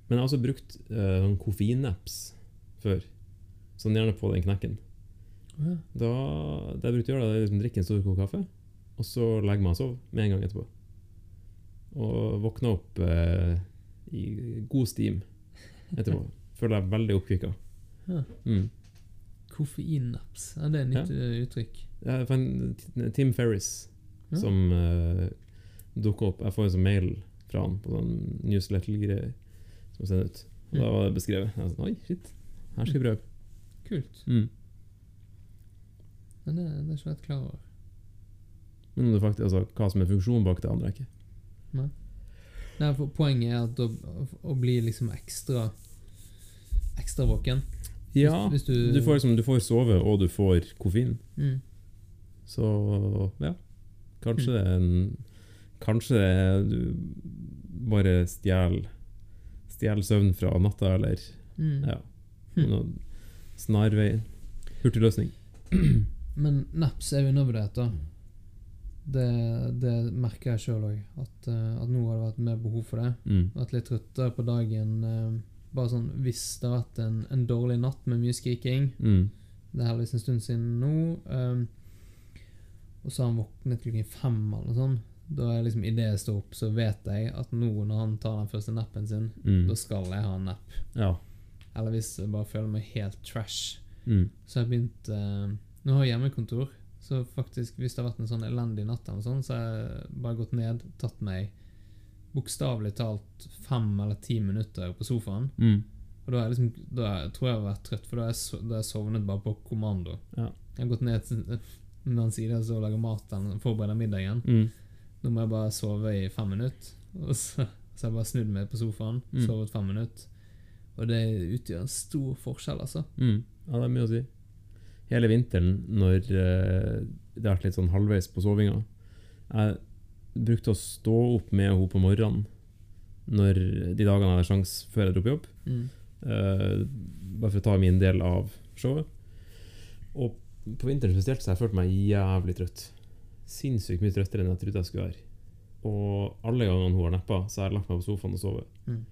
Speaker 1: Men jeg har også brukt uh, sånn koffeinapps før. Sånn gjerne på den knekken.
Speaker 2: Ja.
Speaker 1: Da, det jeg brukte å gjøre, da, er liksom drikke en stor kopp kaffe, og så legge meg og sove med en gang etterpå. Og våkne opp uh, i god steam etterpå. Føler jeg veldig oppkvikka.
Speaker 2: Ja.
Speaker 1: Mm.
Speaker 2: Koffeinnaps. Ja, det er et nytt ja. uttrykk.
Speaker 1: Jeg fant Tim Ferris
Speaker 2: Ja.
Speaker 1: som uh, dukka opp. Jeg får en sånn mail fra han på sånn newsletter-greier som sender ut. Og da var det beskrevet. Jeg var sånn, Oi, shit. Her skal jeg prøve.
Speaker 2: Kult.
Speaker 1: Mm.
Speaker 2: Men det, det er ikke jeg klar over.
Speaker 1: Men det faktisk, altså, hva som er funksjonen bak det, andre er ikke.
Speaker 2: Nei, for Poenget er at å, å bli liksom ekstra Ekstra våken
Speaker 1: Ja,
Speaker 2: hvis, hvis
Speaker 1: du,
Speaker 2: du,
Speaker 1: får, liksom, du får sove, og du får koffein.
Speaker 2: mm,
Speaker 1: Så ja. Kanskje det er en Kanskje det du bare stjeler Stjeler søvn fra natta, eller
Speaker 2: mm.
Speaker 1: ja.
Speaker 2: Hm.
Speaker 1: Noen snarvei. Hurtigløsning.
Speaker 2: Men naps er undervurdert, da. Det, det merker jeg sjøl òg. At, eh, at nå har det vært mer behov for det.
Speaker 1: Mm.
Speaker 2: Vært litt trøttere på dagen. eh, bare sånn hvis det har vært en, en dårlig natt med mye skriking.
Speaker 1: Mm.
Speaker 2: Det er heldigvis en stund siden nå. Um, og så har han våknet klokken fem eller noe sånt. Da er liksom idet jeg står opp, så vet jeg at nå når han tar den første nappen sin,
Speaker 1: Mm.
Speaker 2: da skal jeg ha en napp.
Speaker 1: Ja.
Speaker 2: Eller hvis jeg bare føler meg helt trash.
Speaker 1: Mm.
Speaker 2: Så jeg begynt uh, Nå har jeg hjemmekontor, så faktisk hvis det har vært en sånn elendig natt, eller sånn, så har jeg bare gått ned, tatt meg bokstavelig talt fem eller ti minutter på sofaen.
Speaker 1: Mm.
Speaker 2: Og da, liksom, da tror jeg jeg har vært trøtt, for da har jeg, da jeg sovnet bare på kommando.
Speaker 1: Ja.
Speaker 2: Jeg har gått ned til- den siden og lager mat eller forbereder middagen.
Speaker 1: Mm.
Speaker 2: Nå må jeg bare sove i fem minutter. Og så, så har jeg bare snudd meg på sofaen,
Speaker 1: Mm.
Speaker 2: sovet fem minutter. Og det utgjør en stor forskjell, altså.
Speaker 1: Mm. Ja, det er mye å si. Hele vinteren, når eh, det har vært litt sånn halvveis på sovinga Jeg brukte å stå opp med henne på morgenen når de dagene jeg hadde sjanse før jeg dro på jobb.
Speaker 2: Mm.
Speaker 1: Uh, bare for å ta min del av showet. Og på vinteren spesielt så har jeg følt meg jævlig trøtt. Sinnssykt mye trøttere enn jeg trodde jeg skulle være. Og alle gangene hun har neppa, så har jeg lagt meg på sofaen og sovet.
Speaker 2: Mm.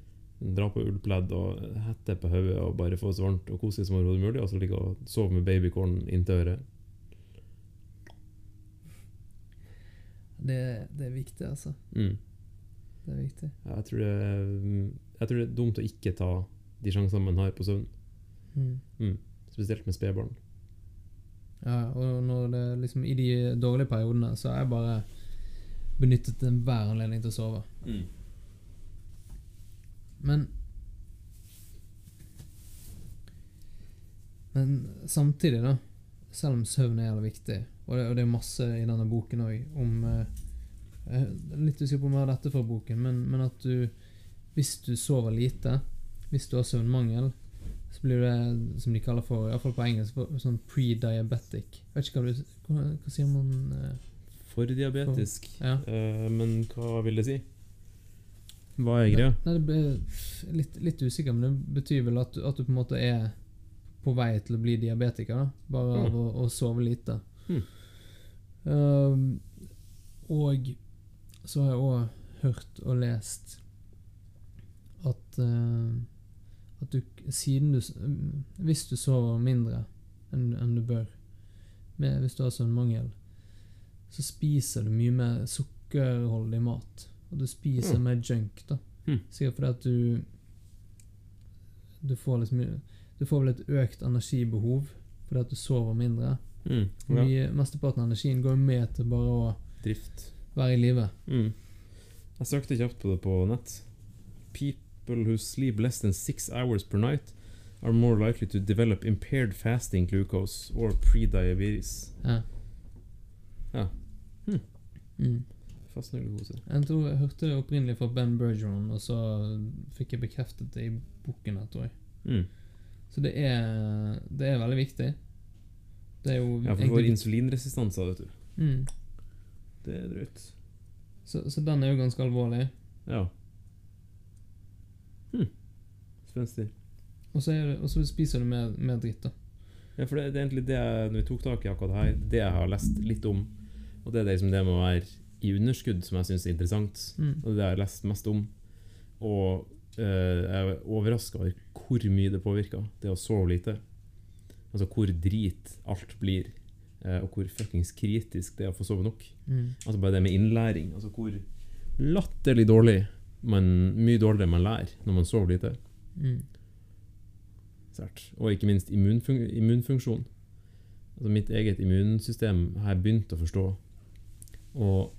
Speaker 1: Dra på ullpledd og hette på hodet og bare få det så varmt og koselig som overhodet mulig. Og så ligge og sove med babycorn inntil øret.
Speaker 2: Det, det er viktig, altså.
Speaker 1: Mm.
Speaker 2: Det er viktig.
Speaker 1: Jeg, tror det, jeg tror det er dumt å ikke ta de sjansene man har på søvn.
Speaker 2: Mm.
Speaker 1: Spesielt med spedbarn.
Speaker 2: Ja, og det liksom I de dårlige periodene så har jeg bare benyttet enhver anledning til å sove. Men Men samtidig, da, selv om søvn er jævlig viktig, og det, og det er masse i denne boken òg om eh, Jeg er litt usikker på om jeg har dette fra boken, men, men at du Hvis du sover lite, hvis du har søvnmangel, så blir det, som de kaller for, iallfall på engelsk, for, sånn pre-diabetic. Vet ikke hva du Hva, hva sier man Uh,
Speaker 1: For diabetisk.
Speaker 2: Ja.
Speaker 1: uh, men hva vil det si? Hva er greia?
Speaker 2: Nei, det ble litt, litt usikker, men det betyr vel at du, at du på en måte er på vei til å bli diabetiker, da. Bare av å, å sove lite.
Speaker 1: Mm.
Speaker 2: Uh, og så har jeg òg hørt og lest at eh, at du siden du Hvis du sover mindre enn enn du bør, med, hvis du har søvnmangel, så spiser du mye mer sukkerholdig mat. Og du spiser
Speaker 1: Mm.
Speaker 2: mer junk, da.
Speaker 1: Mm.
Speaker 2: Sikkert fordi at du Du får liksom Du får vel et økt energibehov fordi at du sover mindre.
Speaker 1: Mm. Ja.
Speaker 2: Mye, Mesteparten av energien går med til bare å
Speaker 1: Drift.
Speaker 2: være i live.
Speaker 1: Mm. Jeg søkte kjapt på det på nett. People who sleep less than six hours per night are more likely to develop impaired fasting glucose or pre-diabetes.
Speaker 2: Ja.
Speaker 1: Ja. Hm.
Speaker 2: Mm.
Speaker 1: Fastende glukose.
Speaker 2: Jeg tror jeg hørte det opprinnelig fra Ben Bergeron, og så fikk jeg bekreftet det i boken. her, tror jeg.
Speaker 1: Mm.
Speaker 2: Så det er, det er veldig viktig. Det er jo
Speaker 1: Ja, for du får insulinresistanser, vet du.
Speaker 2: mm.
Speaker 1: Det er drøyt.
Speaker 2: så, så den er jo ganske alvorlig.
Speaker 1: Ja. Spenstig.
Speaker 2: Og så, er og så spiser du mer, mer dritt, da.
Speaker 1: Ja, for det, det er egentlig det jeg, når vi tok tak i akkurat her, det jeg har lest litt om. Og det er liksom det med å være i underskudd som jeg syns er interessant.
Speaker 2: Mm.
Speaker 1: Og det er det jeg har lest mest om. Og eh, jeg er overraska over hvor mye det påvirker, det å sove lite. Altså hvor drit alt blir, eh, og hvor fuckings kritisk det er å få sove nok.
Speaker 2: Mm.
Speaker 1: Altså bare det med innlæring. Altså hvor latterlig dårlig man, Mye dårligere man lærer når man sover lite.
Speaker 2: Mm.
Speaker 1: Og ikke minst immunfun immunfunksjon. Altså mitt eget immunsystem har jeg begynt å forstå. Og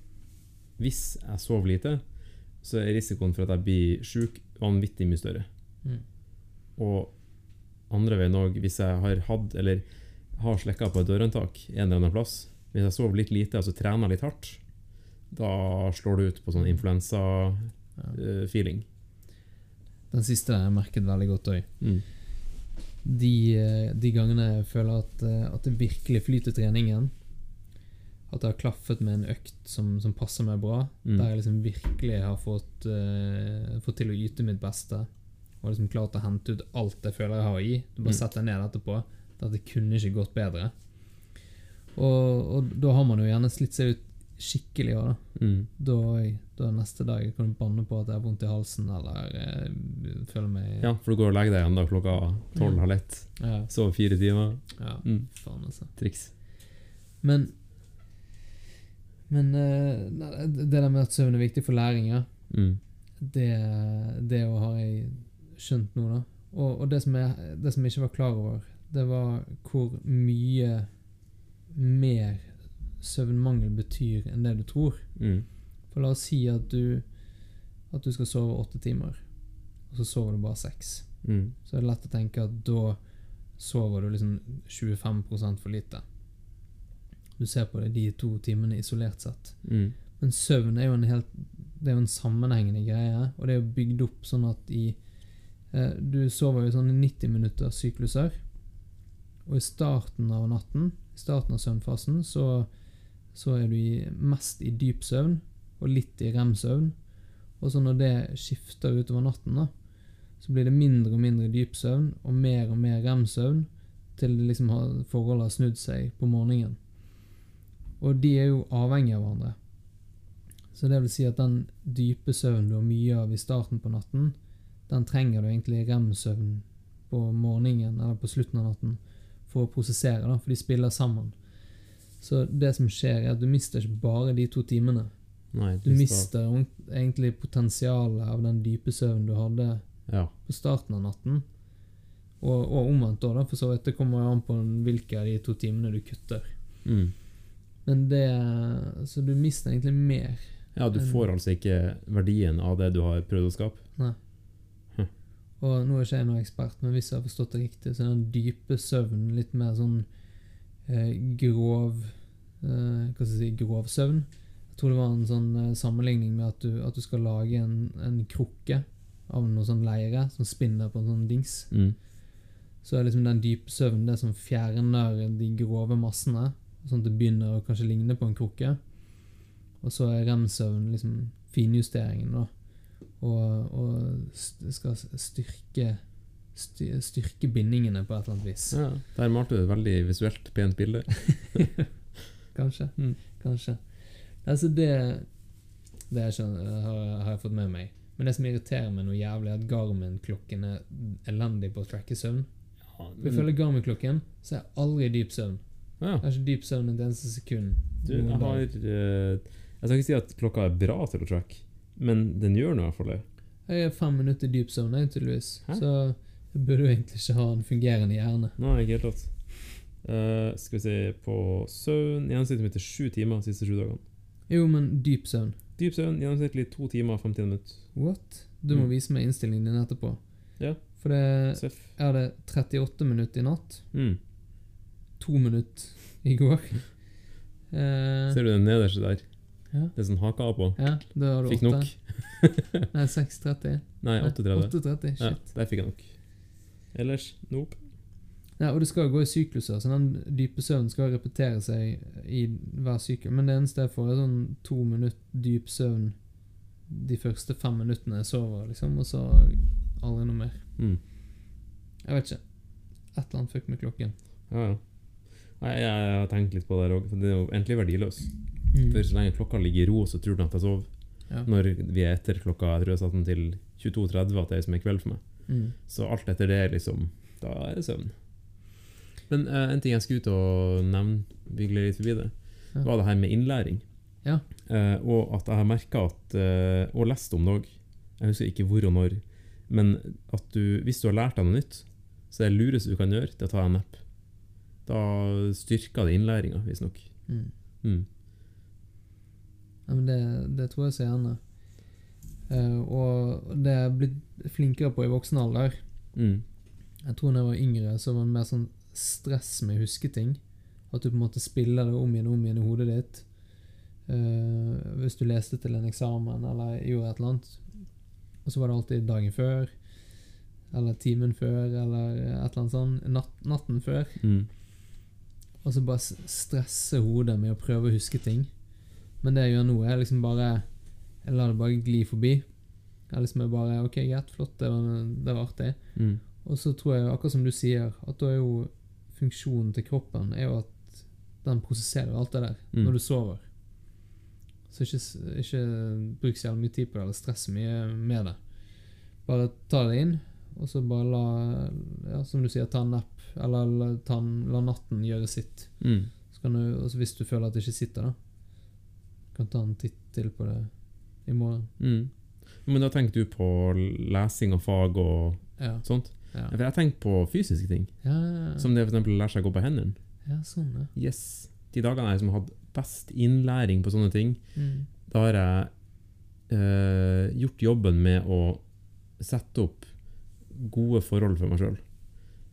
Speaker 1: hvis jeg sover lite, så er risikoen for at jeg blir sjuk vanvittig mye større.
Speaker 2: Mm.
Speaker 1: Og andre veien òg, hvis jeg har hatt eller har slekka på et dørhåndtak en eller annen plass Hvis jeg sover litt lite og så trener litt hardt, da slår det ut på sånn influensa-feeling.
Speaker 2: Den siste har jeg merket veldig godt òg.
Speaker 1: Mm.
Speaker 2: De, eh, de gangene jeg føler at, eh, at det virkelig flyter treningen, at det har klaffet med en økt som, som passer meg bra,
Speaker 1: Mm.
Speaker 2: der jeg liksom virkelig har fått, uh, fått til å yte mitt beste, og liksom klart å hente ut alt jeg føler jeg har i. Du bare
Speaker 1: Mm.
Speaker 2: setter ned etterpå. At det kunne ikke gått bedre. Og, og da har man jo gjerne slitt seg ut skikkelig òg, da.
Speaker 1: Mm.
Speaker 2: Da, da neste dag kan du banne på at jeg har vondt i halsen, eller eh, føler meg
Speaker 1: Ja, for du går og legger deg igjen da klokka tolv halv ett.
Speaker 2: ja,
Speaker 1: Sover fire timer.
Speaker 2: ja,
Speaker 1: Mm.
Speaker 2: faen, altså.
Speaker 1: Triks.
Speaker 2: Men Men eh, det der med at søvn er viktig for læring, ja.
Speaker 1: Mm.
Speaker 2: Det, det har jeg skjønt nå, da. Og, og det, som jeg, det som jeg ikke var klar over, det var hvor mye mer søvnmangel betyr enn det du tror.
Speaker 1: Mm.
Speaker 2: For la oss si at du, at du skal sove åtte timer, og så sover du bare seks.
Speaker 1: Mm.
Speaker 2: Så er det lett å tenke at da sover du liksom 25% for lite. Du ser på det de to timene isolert sett.
Speaker 1: Mm.
Speaker 2: Men søvn er jo en helt Det er jo en sammenhengende greie, og det er jo bygd opp sånn at i eh, Du sover jo sånn i 90 minutter sykluser, og i starten av natten, i starten av søvnfasen, så, så er du mest i dyp søvn, og litt i rem-søvn. Og så når det skifter utover natten, da, så blir det mindre og mindre dyp søvn, og mer og mer rem-søvn, til liksom forholdet har snudd seg på morgenen. Og de er jo avhengige av hverandre. Så det vil si at den dype søvnen du har mye av i starten på natten, den trenger du egentlig rem-søvn på morgenen eller på slutten av natten for å prosessere, da, for de spiller sammen. Så det som skjer, er at du mister ikke bare de to timene.
Speaker 1: Nei,
Speaker 2: Du mister egentlig potensialet av den dype søvnen du hadde
Speaker 1: Ja.
Speaker 2: på starten av natten. Og, og omvendt da, for så vidt. Det kommer an på hvilke av de to timene du kutter.
Speaker 1: Mm.
Speaker 2: Men det Så du mister egentlig mer.
Speaker 1: ja, du får altså ikke verdien av det du har prøvd å skape.
Speaker 2: Nei Og nå er ikke jeg noen ekspert, men hvis jeg har forstått det riktig, så er den dype søvnen litt mer sånn grov eh, Hva skal jeg si grov søvn. Jeg tror det var en sånn eh, sammenligning med at du, at du skal lage en, en krukke av noe sånn leire som spinner på en sånn dings.
Speaker 1: Mm.
Speaker 2: Så er liksom den dype søvnen det som fjerner de grove massene, sånn at det begynner å kanskje ligne på en krukke. Og så er rem-søvnen liksom finjusteringen, da. Og, og skal styrke sty- Styrke bindingene på et eller annet vis.
Speaker 1: Ja, der malte du et veldig visuelt pent bilde.
Speaker 2: Kanskje.
Speaker 1: Mm.
Speaker 2: Kanskje. Altså, det Det er ikke, har, har jeg fått med meg. Men det som irriterer meg noe jævlig, er at Garmin-klokken er elendig på å tracke søvn.
Speaker 1: Ja,
Speaker 2: For Ifølge Garmin-klokken så er jeg aldri i dyp søvn.
Speaker 1: ja.
Speaker 2: Jeg har ikke dyp søvn et eneste sekund.
Speaker 1: Du, jeg har eh, Jeg skal ikke si at klokka er bra til å tracke, men den gjør nå i hvert fall det.
Speaker 2: Jeg er fem minutter i dyp søvn, jeg, tydeligvis.
Speaker 1: Hæ?
Speaker 2: Så jeg burde jo egentlig ikke ha en fungerende hjerne.
Speaker 1: Nei, ikke helt klart. Uh, skal vi se på søvn Gjennomsnittlig mitt er sju timer de siste sju dagene.
Speaker 2: Jo, men dyp søvn.
Speaker 1: Dyp søvn gjennomsnittlig to timer og 50 minutter.
Speaker 2: What? Du må
Speaker 1: Mm.
Speaker 2: vise meg innstillingen din etterpå.
Speaker 1: Ja.
Speaker 2: For det,
Speaker 1: Seff.
Speaker 2: er det 38 minutter i natt.
Speaker 1: Mm.
Speaker 2: To minutter i går. uh,
Speaker 1: Ser du den nederste der?
Speaker 2: Ja.
Speaker 1: Det er sånn haka på.
Speaker 2: ja, da har du
Speaker 1: Fikk
Speaker 2: 8.
Speaker 1: nok.
Speaker 2: Nei, 6.30.
Speaker 1: Nei, 8.30.
Speaker 2: 8.30,
Speaker 1: Ja,
Speaker 2: shit.
Speaker 1: der fikk jeg nok. Ellers nope.
Speaker 2: Ja, og det skal jo gå i sykluser, så den dype søvnen skal repetere seg i hver sykkel. Men det eneste jeg får, er sånn to minutter dyp søvn de første fem minuttene jeg sover, liksom, og så aldri noe mer.
Speaker 1: Mm.
Speaker 2: Jeg vet ikke. Et eller annet fuck med klokken.
Speaker 1: Ja, ja. Jeg, jeg, jeg har tenkt litt på det òg, for det er jo egentlig verdiløs.
Speaker 2: Mm.
Speaker 1: For så lenge klokka ligger i ro, så tror den at jeg sover.
Speaker 2: Ja.
Speaker 1: Når vi er etter klokka Jeg tror jeg satt den til 22.30, at det er som er kveld for meg.
Speaker 2: Mm.
Speaker 1: Så alt etter det, liksom Da er det søvn. Men uh, en ting jeg skulle ut og nevne, vi gled litt forbi det,
Speaker 2: Ja.
Speaker 1: var det her med innlæring.
Speaker 2: Ja.
Speaker 1: Uh, og at jeg har merka at uh, Og lest om det òg. Jeg husker ikke hvor og når. Men at du, hvis du har lært deg noe nytt, så er det lureste du kan gjøre, det er å ta en app. Da styrker det innlæringa, visstnok.
Speaker 2: Mm.
Speaker 1: Mm.
Speaker 2: Ja, men det, det tror jeg så gjerne. Eh, og det er jeg blitt flinkere på i voksen alder.
Speaker 1: Mm.
Speaker 2: Jeg tror da jeg var yngre, så var det mer sånn stress med å huske ting. At du på en måte spiller det om igjen og om igjen i hodet ditt. Uh, hvis du leste til en eksamen eller gjorde et eller annet. Og så var det alltid dagen før, eller timen før, eller et eller annet sånn. Natt, natten før.
Speaker 1: Mm.
Speaker 2: Og så bare stresse hodet med å prøve å huske ting. Men det jeg gjør nå, er liksom bare Jeg lar det bare gli forbi. Jeg liksom er bare OK, greit, flott, det var, det var artig.
Speaker 1: Mm.
Speaker 2: Og så tror jeg, akkurat som du sier, at da er jo funksjonen til kroppen er jo at den prosesserer alt det der
Speaker 1: Mm.
Speaker 2: når du sover. Så ikke, ikke bruk så mye tid på det, eller stress mye med det. Bare ta det inn, og så bare la ja, Som du sier, ta en napp, eller la, ta la natten gjøre sitt.
Speaker 1: Mm.
Speaker 2: Så kan du, også hvis du føler at det ikke sitter, da, kan ta en titt til på det morgen.
Speaker 1: Mm. Men da tenker du på lesing og fag og
Speaker 2: Ja.
Speaker 1: sånt?
Speaker 2: Ja,
Speaker 1: For jeg tenker på fysiske ting.
Speaker 2: ja,
Speaker 1: Som det eksempel å lære seg å gå på hendene.
Speaker 2: ja sånn, ja.
Speaker 1: Yes. De dagene jeg har hatt best innlæring på sånne ting,
Speaker 2: Mm.
Speaker 1: da har jeg eh, gjort jobben med å sette opp gode forhold for meg sjøl.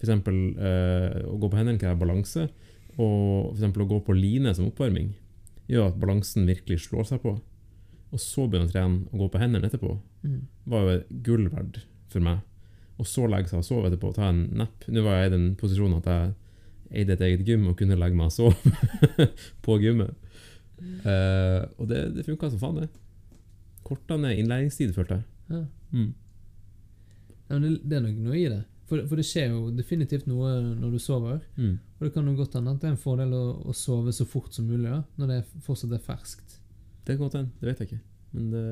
Speaker 1: F.eks. Uh, å gå på hendene krever balanse, og eksempel å gå på line som oppvarming gjør at balansen virkelig slår seg på. Og så begynne å trene og gå på hendene etterpå,
Speaker 2: Mm.
Speaker 1: var jo gull verdt for meg. Og så legge seg og sove etterpå og ta en napp. Nå var jeg i den posisjonen at jeg eide et eget gym og kunne legge meg og sove på gymmet. Uh, og det, det funka som faen, det. Korta ned innlæringstid, følte jeg.
Speaker 2: Ja.
Speaker 1: Mm.
Speaker 2: Ja, men det, det er nok noe i det. For, for det skjer jo definitivt noe når du sover.
Speaker 1: Mm.
Speaker 2: Og det kan jo godt hende at det er en fordel å, å sove så fort som mulig, da, når det fortsatt er ferskt.
Speaker 1: Det kan godt hende, det vet jeg ikke. Men det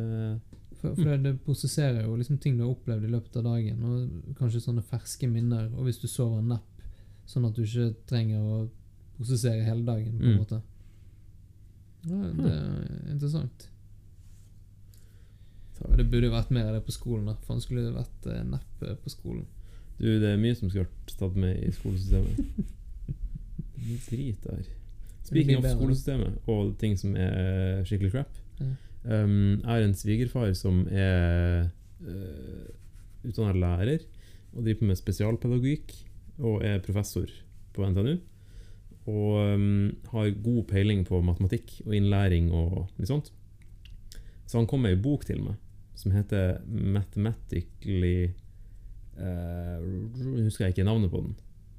Speaker 2: For, for det, det prosesserer jo liksom ting du har opplevd i løpet av dagen, og kanskje sånne ferske minner. Og hvis du sover en napp, sånn at du ikke trenger å prosessere hele dagen, på en
Speaker 1: Mm.
Speaker 2: måte. Ja, det er interessant. Takk. det burde jo vært mer av det på skolen. da Faen skulle det vært eh, napp eh, på skolen.
Speaker 1: Du, det er mye som skulle vært tatt med i skolesystemet. Drit der. Speaking of skolesystemet og ting som er skikkelig crap.
Speaker 2: Mm.
Speaker 1: Um, jeg har en svigerfar som er uh, utdannet lærer og driver med spesialpedagogikk og er professor på NTNU. Og um, har god peiling på matematikk og innlæring og litt sånt. Så han kom med ei bok til meg som heter Mathematically uh, Husker jeg ikke navnet på den.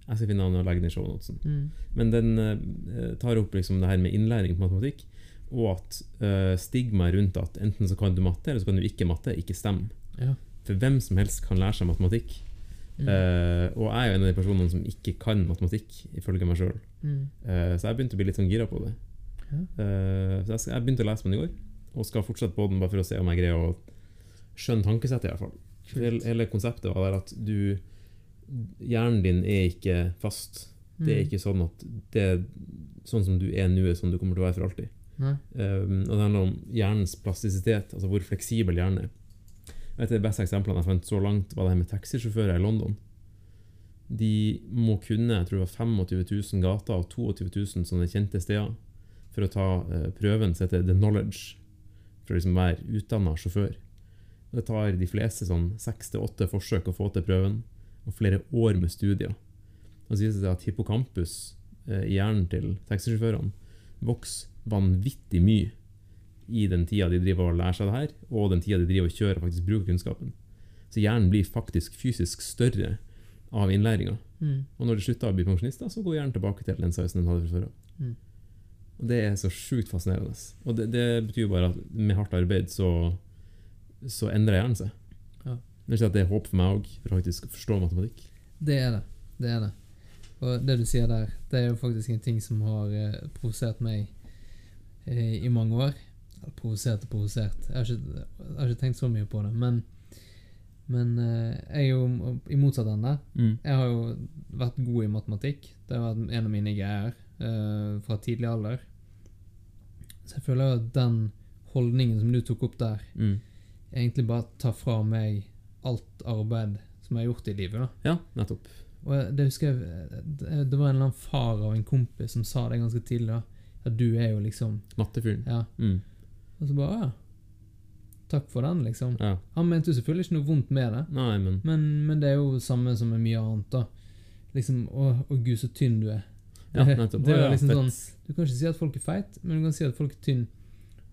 Speaker 1: Jeg skal finne navnet og legge den i shownotesen.
Speaker 2: Mm.
Speaker 1: Men den eh, tar opp liksom det her med innlæring på matematikk, og at uh, stigmaet rundt at enten så kan du matte, eller så kan du ikke matte, ikke stemmer.
Speaker 2: Ja.
Speaker 1: For hvem som helst kan lære seg matematikk.
Speaker 2: Mm.
Speaker 1: Eh, og jeg er jo en av de personene som ikke kan matematikk, ifølge meg sjøl.
Speaker 2: Mm.
Speaker 1: så jeg begynte å bli litt sånn gira på det.
Speaker 2: Ja.
Speaker 1: Eh, så jeg, jeg begynte å lese på den i går, og skal fortsette på den bare for å se om jeg greier å skjønne tankesettet, i hvert fall. For hele, hele konseptet var der at du Hjernen din er ikke fast. Det er
Speaker 2: Mm.
Speaker 1: ikke sånn at det er sånn som du er nå, er sånn du kommer til å være for alltid. Um, og det handler om hjernens plastisitet, altså hvor fleksibel hjernen er. Et av de beste eksemplene jeg fant så langt, var det her med taxisjåfører i London. De må kunne jeg tror det var 25 000 gater og 22 000 sånne kjente steder for å ta uh, prøven som heter The Knowledge, for å liksom være utdanna sjåfør. Det tar de fleste sånn seks til åtte forsøk å få til prøven, og flere år med studier. Og så viser det seg at hippocampus eh, i hjernen til taxisjåførene vokser vanvittig mye i den tida de driver og lærer seg det her, og den tida de driver og kjører og faktisk bruker kunnskapen. Så hjernen blir faktisk fysisk større av innlæringa.
Speaker 2: Mm.
Speaker 1: Og når de slutter å bli pensjonister, så går hjernen tilbake til den sausen den hadde fra før av.
Speaker 2: Mm.
Speaker 1: Og det er så sjukt fascinerende. Og det, det betyr bare at med hardt arbeid så, så endrer hjernen seg. Det vil si at det er håp for meg òg, for å forstå matematikk.
Speaker 2: Det er det. Det er det. Og det du sier der, det er jo faktisk en ting som har eh, provosert meg eh, i mange år. Eller provosert og provosert. Jeg, har ikke- jeg har ikke tenkt så mye på det. Men, men eh, jeg er jo i motsatt ende. Jeg har jo vært god i matematikk. Det har vært en av mine greier fra tidlig alder. Så jeg føler at den holdningen som du tok opp der,
Speaker 1: Mm.
Speaker 2: egentlig bare tar fra meg alt arbeid som jeg har gjort i livet. da.
Speaker 1: Ja, nettopp.
Speaker 2: Og det husker jeg Det det var en eller annen far av en kompis som sa det ganske tidlig. da At du er jo liksom
Speaker 1: Mattefyren.
Speaker 2: Ja.
Speaker 1: Mm.
Speaker 2: Og så bare Ja. Takk for den, liksom.
Speaker 1: Ja.
Speaker 2: Han mente jo selvfølgelig ikke noe vondt med det,
Speaker 1: Nei, men
Speaker 2: men, men det er jo samme som med mye annet, da. Liksom Å, å gud, så tynn du er.
Speaker 1: Ja, nettopp.
Speaker 2: det
Speaker 1: det
Speaker 2: var liksom sånn Du kan ikke si at folk er feit, men du kan si at folk er tynn.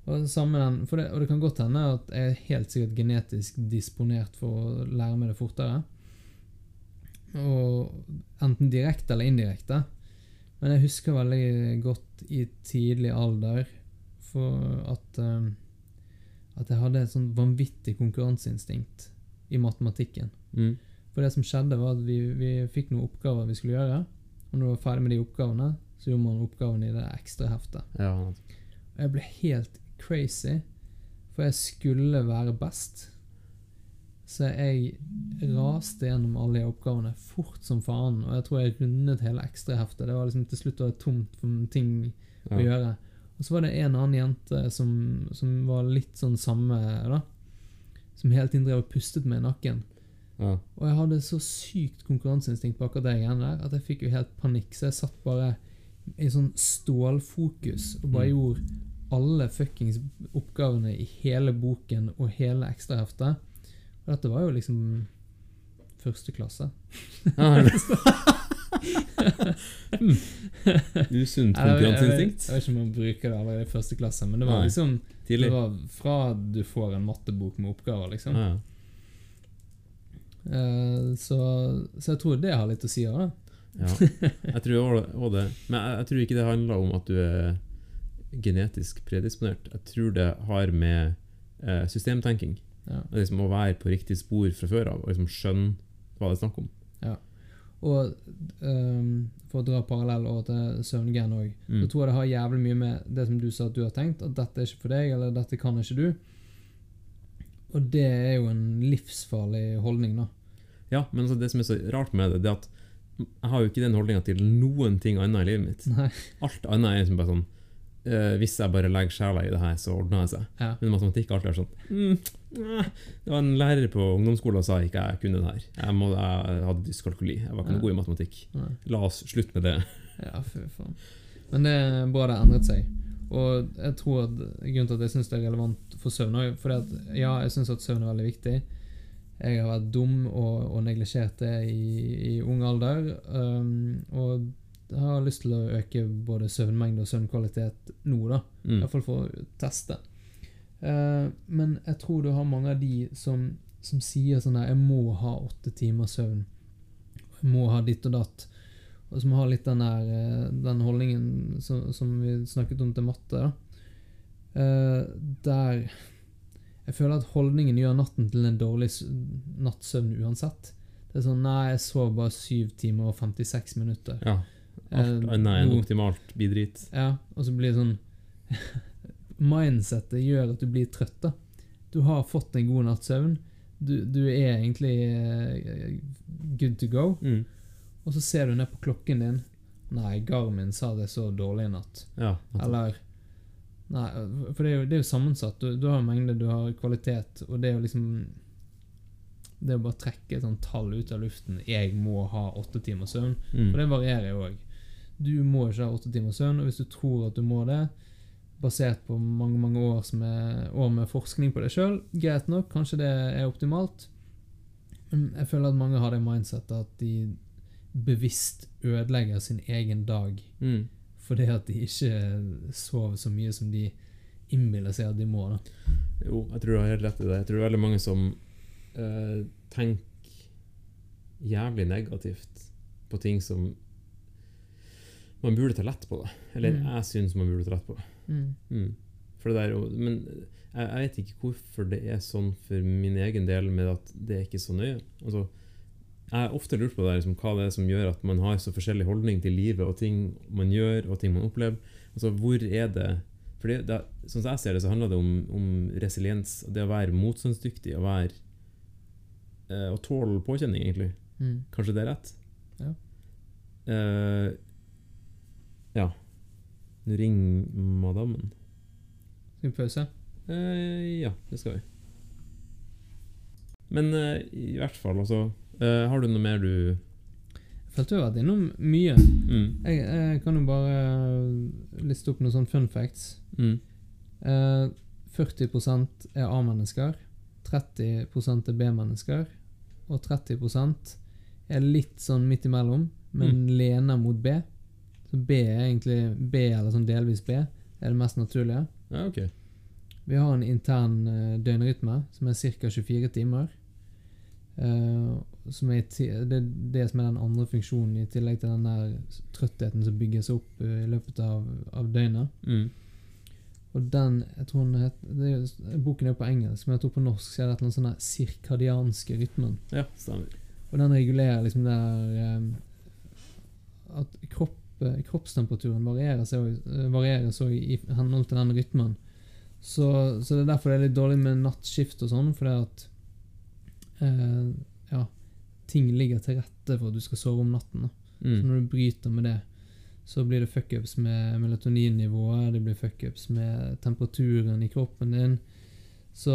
Speaker 2: Og, det den, det, og det kan godt hende at jeg er helt sikkert genetisk disponert for å lære meg det fortere. Og Enten direkte eller indirekte. Men jeg husker veldig godt i tidlig alder for at eh, At jeg hadde et sånn vanvittig konkurranseinstinkt i matematikken.
Speaker 1: Mm.
Speaker 2: For det som skjedde, var at vi, vi fikk noen oppgaver vi skulle gjøre. Og når vi var ferdig med de oppgavene, så gjorde man oppgavene i det ekstra heftet.
Speaker 1: Ja.
Speaker 2: Jeg ble helt crazy, for jeg skulle være best. Så jeg raste gjennom alle de oppgavene fort som faen, og jeg tror jeg rundet hele ekstraheftet. Det var liksom til slutt var det tomt for ting å gjøre. Og så var det en annen jente som, som var litt sånn samme, da. Som hele tiden drev og pustet meg i nakken.
Speaker 1: Ja.
Speaker 2: Og jeg hadde så sykt konkurranseinstinkt på akkurat det greiene der at jeg fikk jo helt panikk. Så jeg satt bare i sånn stålfokus og bare
Speaker 1: Mm.
Speaker 2: gjorde alle fuckings oppgavene i hele boken og hele ekstraheftet. Og dette var jo liksom første klasse.
Speaker 1: Hmm. Usunt
Speaker 2: Jeg, jeg, jeg,
Speaker 1: konkurranseinstinkt.
Speaker 2: jeg vet ikke om man bruker det allerede i første klasse, men det var liksom. Det var fra du får en mattebok med oppgaver, liksom.
Speaker 1: Ja.
Speaker 2: Eh, så, så jeg tror det har litt å si òg, da.
Speaker 1: Ja, jeg tror også det. Men jeg, jeg tror ikke det handler om at du er genetisk predisponert. Jeg tror det har med eh, systemtenking
Speaker 2: Ja.
Speaker 1: liksom Å være på riktig spor fra før av og liksom skjønne hva det er snakk om.
Speaker 2: Og um, for å dra parallell over til søvngen òg,
Speaker 1: Mm.
Speaker 2: så tror jeg det har jævlig mye med det som du sa at du har tenkt, at dette er ikke for deg, eller dette kan ikke du. Og det er jo en livsfarlig holdning, da.
Speaker 1: Ja, men altså det som er så rart med det, det er at jeg har jo ikke den holdninga til noen ting annet i livet mitt.
Speaker 2: Nei.
Speaker 1: Alt annet er liksom bare sånn eh, Hvis jeg bare legger sjela i det her, så ordner det seg.
Speaker 2: Ja.
Speaker 1: Men matematikk alltid er sånn mm, Det var en lærer på ungdomsskolen som sa ikke jeg kunne det her. Jeg, må, jeg hadde dyskalkuli. Jeg var ikke noe god i matematikk.
Speaker 2: Nei.
Speaker 1: La oss slutte med det.
Speaker 2: Ja, fy faen. Men det er bra det har endret seg. Og jeg tror at grunnen til at jeg syns det er relevant for søvn òg For ja, jeg syns at søvn er veldig viktig. Jeg har vært dum og, og neglisjert det i, i ung alder. Um, og har lyst til å øke både søvnmengde og søvnkvalitet nå, da.
Speaker 1: Mm.
Speaker 2: Iallfall for å teste. Uh, men jeg tror du har mange av de som, som sier sånn her Jeg må ha åtte timer søvn. Jeg må ha ditt og datt. Og som har litt den der eh, Den holdningen som, som vi snakket om til matte, da. Uh, der Jeg føler at holdningen gjør natten til en dårlig nattsøvn uansett. Det er sånn Nei, jeg sov bare 7 timer og 56 minutter.
Speaker 1: Ja. Alt
Speaker 2: Eh,
Speaker 1: annet enn optimalt blir drit.
Speaker 2: ja, og så blir det sånn Mindsettet gjør at du blir trøtt, da. Du har fått en god natts søvn. Du, du er egentlig eh, good to go.
Speaker 1: Mm.
Speaker 2: Og så ser du ned på klokken din. Nei, Garmin sa det så dårlig i natt.
Speaker 1: Ja.
Speaker 2: Eller Nei, for det er jo, det er jo sammensatt. Du, du har mengde, du har kvalitet, og det er jo liksom Det er å bare trekke et sånt tall ut av luften. 'Jeg må ha åtte timers søvn'.
Speaker 1: Mm.
Speaker 2: For det varierer jo òg. Du må ikke ha åtte timers søvn, og hvis du tror at du må det, basert på mange mange år med, år med forskning på det sjøl, greit nok, kanskje det er optimalt, men jeg føler at mange har det mindsettet at de bevisst ødelegger sin egen dag
Speaker 1: Mm.
Speaker 2: fordi at de ikke sover så mye som de innbiller seg at de må. da.
Speaker 1: Jo, jeg tror du har helt rett i det. Jeg tror det er veldig mange som øh, tenker jævlig negativt på ting som man burde ta lett på. det Eller
Speaker 2: Mm.
Speaker 1: jeg syns man burde ta lett på.
Speaker 2: Mm.
Speaker 1: Mm. For det der, men jeg, jeg vet ikke hvorfor det er sånn for min egen del med at det er ikke så nøye. Altså, jeg har ofte lurt på det der, liksom, hva det er som gjør at man har så forskjellig holdning til livet og ting man gjør og ting man opplever. Altså, hvor er det For det, det, sånn som jeg ser det, så handler det om, om resiliens. Det å være motstandsdyktig og være eh, Å tåle påkjenning, egentlig.
Speaker 2: Mm.
Speaker 1: Kanskje det er rett?
Speaker 2: Ja.
Speaker 1: Eh, ja. Ring madammen.
Speaker 2: Skal vi pause?
Speaker 1: Eh, ja, det skal vi. Men eh, i hvert fall, altså eh, Har du noe mer du
Speaker 2: følte vi har vært innom mye.
Speaker 1: Mm.
Speaker 2: Jeg, jeg kan jo bare liste opp noen sånne fun facts.
Speaker 1: Mm.
Speaker 2: Eh, 40% er A-mennesker, 30% er B-mennesker, og 30% er litt sånn midt imellom, men lener mot B. Så B er egentlig B, eller sånn delvis B, er det mest naturlige.
Speaker 1: Ja, okay.
Speaker 2: Vi har en intern eh, døgnrytme som er ca. 24 timer. Uh, som er det er det som er den andre funksjonen, i tillegg til den der trøttheten som bygger seg opp eh, i løpet av, av døgnet.
Speaker 1: Mm.
Speaker 2: Og den jeg tror den het, det er, Boken er på engelsk, men jeg tror på norsk så er det et eller annet sånn der sirkadianske rytmen.
Speaker 1: Ja, stemmer.
Speaker 2: Og den regulerer liksom der um, At kropp, eh, kroppstemperaturen varierer seg eh, varierer så i, i henhold til den rytmen. Så, så det er derfor det er litt dårlig med nattskift og sånn, fordi at eh, Ja, ting ligger til rette for at du skal sove om natten. da. Så
Speaker 1: Mm.
Speaker 2: når du bryter med det, så blir det fuckups med melatoninnivået, det blir fuckups med temperaturen i kroppen din. Så,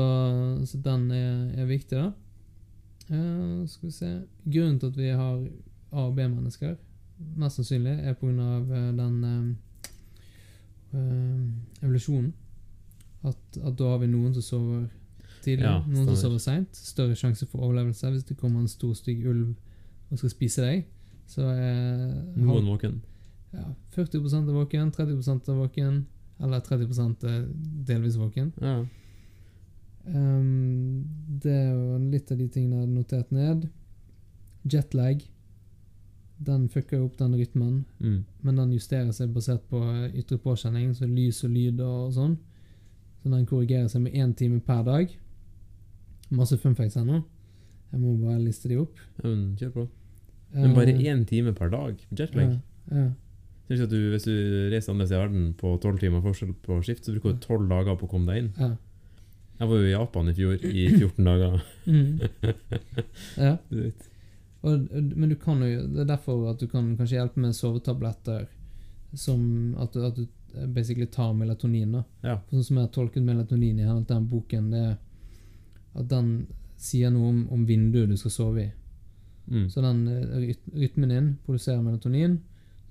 Speaker 2: så den er, er viktig, da. Eh, skal vi se Grunnen til at vi har A- og B-mennesker, mest sannsynlig, er pga. den øh, eh, evolusjonen. At, at da har vi noen som sover tidlig,
Speaker 1: Ja,
Speaker 2: noen som sover seint. Større sjanse for overlevelse hvis det kommer en stor, stygg ulv og skal spise deg. Så er
Speaker 1: Noen våken.
Speaker 2: ja, 40 er våken, 30 er våken, eller 30 er delvis våken.
Speaker 1: Ja.
Speaker 2: Um, det er jo litt av de tingene jeg hadde notert ned. Jetlag. Den fucker opp den rytmen,
Speaker 1: Mm.
Speaker 2: men den justerer seg basert på ytre påkjenning, så lys og lyd og sånn. Så den korrigerer seg med én time per dag. Masse fun facts ennå. Jeg må bare liste de opp.
Speaker 1: Ja, men kjør på. Men bare
Speaker 2: Eh,
Speaker 1: én time per dag? Jetlag?
Speaker 2: Ja, ja.
Speaker 1: Synes at du, Hvis du reiser andre steder i verden på tolv timer forskjell på skift, så bruker du tolv dager på å komme deg inn.
Speaker 2: ja.
Speaker 1: Jeg var jo i Japan i fjor i 14 dager.
Speaker 2: Mm. ja.
Speaker 1: Du vet.
Speaker 2: Og, men du kan jo Det er derfor at du kan kanskje hjelpe med sovetabletter som at at du basically tar melatonin. da
Speaker 1: Ja.
Speaker 2: Sånn som jeg har tolket melatonin i henhold til den boken, det er at den sier noe om, om vinduet du skal sove i.
Speaker 1: Mm.
Speaker 2: Så den eh, rytmen din produserer melatonin,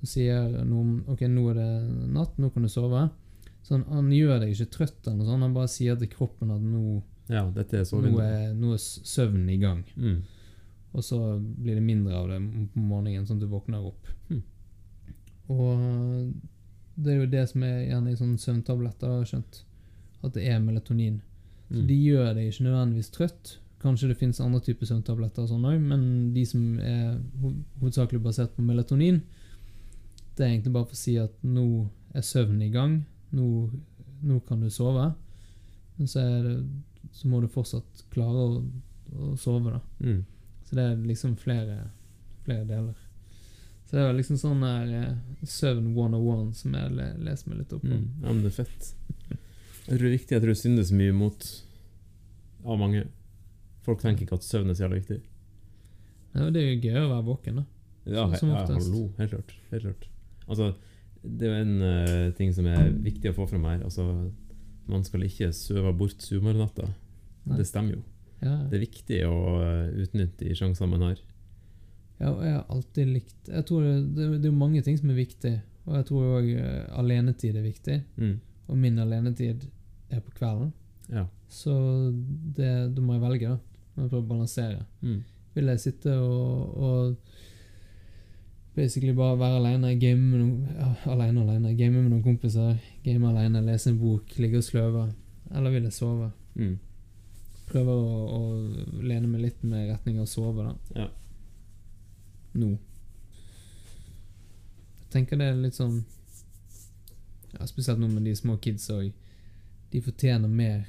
Speaker 2: som sier noe om Ok, nå er det natt, nå kan du sove. Så han, han gjør deg ikke trøtt, eller sånt, han bare sier til kroppen at nå,
Speaker 1: ja,
Speaker 2: nå, er, nå er s- søvnen i gang.
Speaker 1: Mm.
Speaker 2: Og så blir det mindre av det på morgenen, sånn at du våkner opp.
Speaker 1: Hmm.
Speaker 2: Og det er jo det som er gjerne i sånne søvntabletter, har jeg skjønt. At det er melatonin. Så
Speaker 1: Mm.
Speaker 2: de gjør deg ikke nødvendigvis trøtt. Kanskje det finnes andre typer søvntabletter, og sånn også, men de som er hovedsakelig basert på melatonin, det er egentlig bare for å si at nå er søvnen i gang, nå, nå kan du sove. Men så, det, så må du fortsatt klare å, å sove, da.
Speaker 1: Mm.
Speaker 2: Så det er liksom flere, flere deler. Så det er liksom sånn her eh, søvn 101 som jeg le, leser meg litt opp på.
Speaker 1: Mm. Ja, men det er fett. Jeg tror det er viktig, jeg tror det syndes mye mot av mange. Folk tenker ikke at søvn er så jævlig viktig.
Speaker 2: Ja, det er jo gøy å være våken, da.
Speaker 1: Ja,
Speaker 2: Som- som
Speaker 1: ja hallo. Helt klart. Helt klart. Altså, det er jo en uh, ting som er viktig å få fram her. Altså, man skal ikke søve bort sumarnatta. Det stemmer jo.
Speaker 2: Ja,
Speaker 1: Det er viktig å eh, utnytte de sjansene man har.
Speaker 2: ja, og jeg har alltid likt Jeg tror det, det, det er mange ting som er viktig, og jeg tror òg uh, alenetid er viktig.
Speaker 1: Mm.
Speaker 2: Og min alenetid er på kvelden,
Speaker 1: Ja.
Speaker 2: så det, da må jeg velge, da. Må jeg prøve å balansere.
Speaker 1: Mm.
Speaker 2: Vil jeg sitte og, og basically bare være alene, game med noen ja, Alene, alene, game med noen kompiser, game alene, lese en bok, ligge og sløve? Eller vil jeg sove?
Speaker 1: Mm.
Speaker 2: Prøve å, å lene meg litt med retning av å sove, da.
Speaker 1: Ja.
Speaker 2: Nå. Jeg tenker det er litt sånn ja, Spesielt nå med de små kidsa òg. De fortjener mer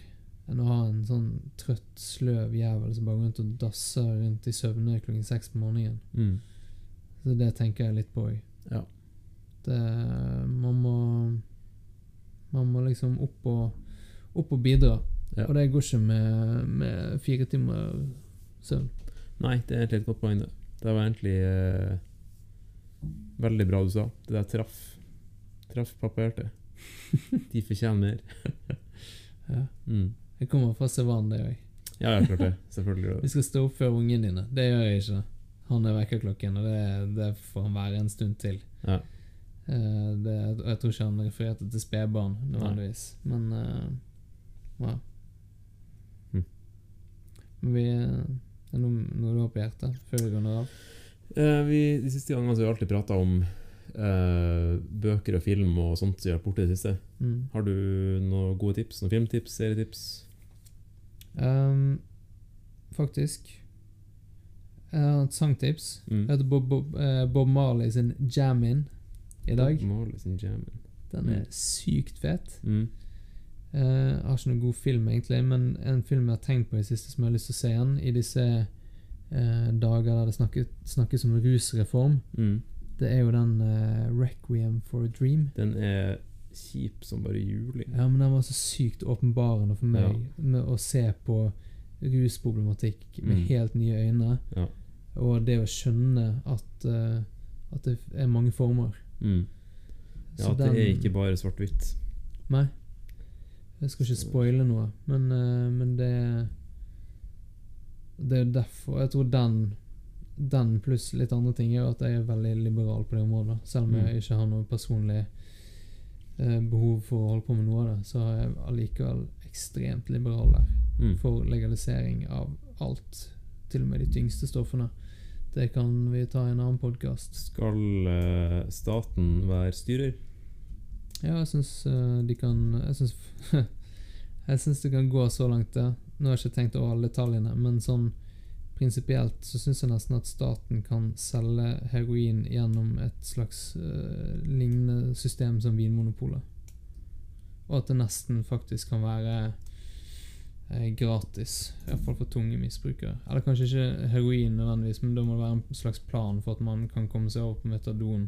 Speaker 2: enn å ha en sånn trøtt, sløv jævel som bare går rundt og dasser rundt i søvne klokken seks på morgenen.
Speaker 1: Mm.
Speaker 2: Så det tenker jeg litt på òg.
Speaker 1: Ja.
Speaker 2: Det Man må Man må liksom opp og, opp og bidra.
Speaker 1: Ja.
Speaker 2: Og det går ikke med, med fire timer søvn.
Speaker 1: Nei, det er egentlig et godt poeng, det. Det var egentlig eh, veldig bra du sa. Det der traff Traff pappahjertet. De fortjener mer.
Speaker 2: Ja.
Speaker 1: Mm.
Speaker 2: Jeg kommer fra Sevan, det òg.
Speaker 1: Ja, ja, klart det. Selvfølgelig
Speaker 2: Vi skal stå opp før ungene dine. Det gjør jeg ikke. Han er vekkerklokken, og det, det får han være en stund til.
Speaker 1: Ja.
Speaker 2: Uh, det, jeg tror ikke han refererte til spedbarn, nødvendigvis. Men uh, ja. Vi eh, Er det noe, noe du har på hjertet før vi runder av?
Speaker 1: Eh, vi, de siste gangene så har vi alltid prata om eh, bøker og film og sånt som vært borti i det siste.
Speaker 2: Mm.
Speaker 1: Har du noen gode tips? Noen filmtips? Serietips?
Speaker 2: Um, faktisk Jeg har et sangtips.
Speaker 1: Mm.
Speaker 2: Jeg heter Bob, Bob, eh, Bob Marley sin 'Jammin' i dag.
Speaker 1: Bob Marley sin Jammin.
Speaker 2: Den er
Speaker 1: Mm.
Speaker 2: sykt fet.
Speaker 1: Mm.
Speaker 2: Eh, jeg har ikke noen god film, egentlig, men en film jeg har tenkt på i det siste som jeg har lyst til å se igjen, i disse eh, dager der det snakkes, snakkes om rusreform,
Speaker 1: Mm.
Speaker 2: det er jo den eh, 'Requiem for a Dream'.
Speaker 1: Den er kjip som bare juling.
Speaker 2: Ja, men den var så sykt åpenbarende for meg med å se på rusproblematikk med
Speaker 1: Mm.
Speaker 2: helt nye øyne.
Speaker 1: Ja.
Speaker 2: Og det å skjønne at, uh, at det er mange former.
Speaker 1: Mm. Ja, at det er ikke bare svart-hvitt.
Speaker 2: Nei. Jeg skal ikke spoile noe, men, eh, men det Det er derfor Jeg tror den Den pluss litt andre ting gjør at jeg er veldig liberal på det området. Selv om jeg
Speaker 1: Mm.
Speaker 2: ikke har noe personlig eh, behov for å holde på med noe av det, så er jeg allikevel ekstremt liberal der.
Speaker 1: Mm.
Speaker 2: For legalisering av alt. Til og med de tyngste stoffene. Det kan vi ta i en annen podkast.
Speaker 1: Skal eh, staten være styrer?
Speaker 2: Ja, jeg syns de kan Jeg syns Jeg syns det kan gå så langt, det. Nå har jeg ikke tenkt over alle detaljene, men sånn prinsipielt så syns jeg nesten at staten kan selge heroin gjennom et slags uh, lignende system som Vinmonopolet. Og at det nesten faktisk kan være uh, gratis, iallfall for tunge misbrukere. Eller kanskje ikke heroin nødvendigvis, men da må det være en slags plan for at man kan komme seg over på metadon.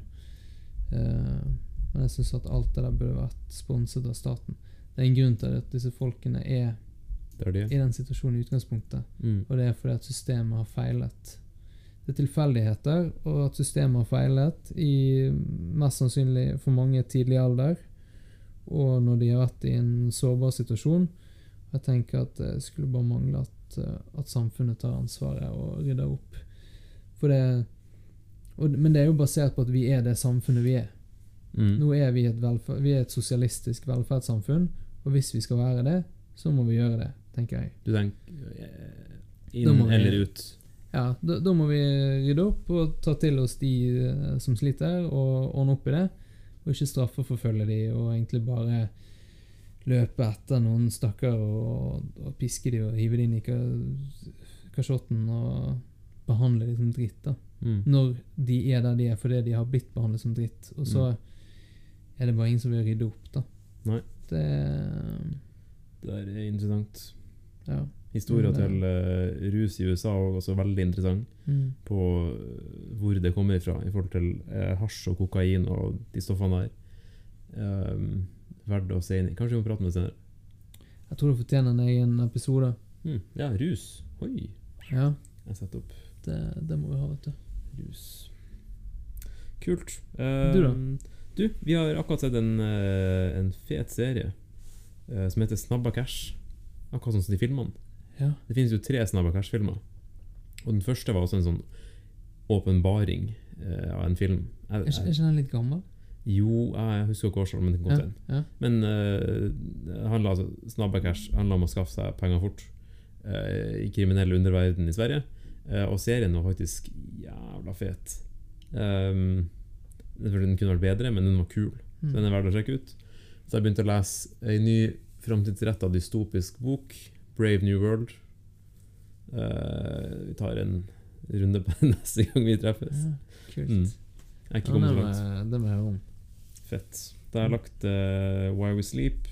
Speaker 2: Eh, men jeg syns at alt det der burde vært sponset av staten. Det er en grunn til at disse folkene er
Speaker 1: Det det.
Speaker 2: i den situasjonen i utgangspunktet,
Speaker 1: Mm.
Speaker 2: og det er fordi at systemet har feilet. Det er tilfeldigheter, og at systemet har feilet i mest sannsynlig for mange tidlig alder, og når de har vært i en sårbar situasjon. Jeg tenker at det skulle bare mangle at, eh, at samfunnet tar ansvaret og rydder opp. For det og, Men det er jo basert på at vi er det samfunnet vi er.
Speaker 1: Mm.
Speaker 2: Nå er vi vi er et sosialistisk velferdssamfunn, og hvis vi skal være det, så må vi gjøre det, tenker jeg.
Speaker 1: Du tenker eh, inn eller ut?
Speaker 2: Ja, da, da må vi rydde opp og ta til oss de eh, som sliter, og ordne opp i det. Og ikke straffeforfølge de, og egentlig bare løpe etter noen stakkar og, og piske de og hive de inn i ka- kasjotten og behandle de som dritt. da.
Speaker 1: Mm.
Speaker 2: Når de er der de er fordi de har blitt behandlet som dritt. Og så er det bare ingen som vil rydde opp, da.
Speaker 1: Nei.
Speaker 2: Det
Speaker 1: Det er interessant.
Speaker 2: Ja.
Speaker 1: Historia til uh, rus i USA er også veldig interessant.
Speaker 2: Mm.
Speaker 1: På eh, hvor det kommer fra i forhold til uh, hasj og kokain og de stoffene der. Um, Verdt å se inn i. Kanskje vi må prate med det senere.
Speaker 2: Jeg tror det fortjener en egen episode.
Speaker 1: Mm. Ja, rus. Oi.
Speaker 2: Ja,
Speaker 1: Jeg setter opp
Speaker 2: det, det må vi ha, vet du.
Speaker 1: rus. Kult. Um,
Speaker 2: Du da?
Speaker 1: Du, vi har akkurat sett en, eh, en fet serie eh, som heter Snabba Cash. Akkurat sånn som de filmene.
Speaker 2: Ja.
Speaker 1: Det finnes jo tre Snabba Cash-filmer. Og den første var også en sånn åpenbaring eh, av en film. Jeg,
Speaker 2: ikke, er ikke den litt gammel?
Speaker 1: jo, jeg husker ikke årsaken, men det kan godt
Speaker 2: Ja, ja.
Speaker 1: Men uh, handla, altså, Snabba Cash handler om å skaffe seg penger fort uh, i kriminell underverden i Sverige. Uh, og serien var faktisk jævla fet. Um, den kunne vært bedre, men den var kul. Så den er verdt å sjekke ut. Så jeg begynte å lese ei ny framtidsretta dystopisk bok, 'Brave New World'. Uh, vi tar en runde på den neste gang vi treffes.
Speaker 2: Ja, kult.
Speaker 1: Mm. Jeg er ikke kommet så langt.
Speaker 2: det må jeg om.
Speaker 1: Fett. Da har jeg lagt uh, 'Why We Sleep'.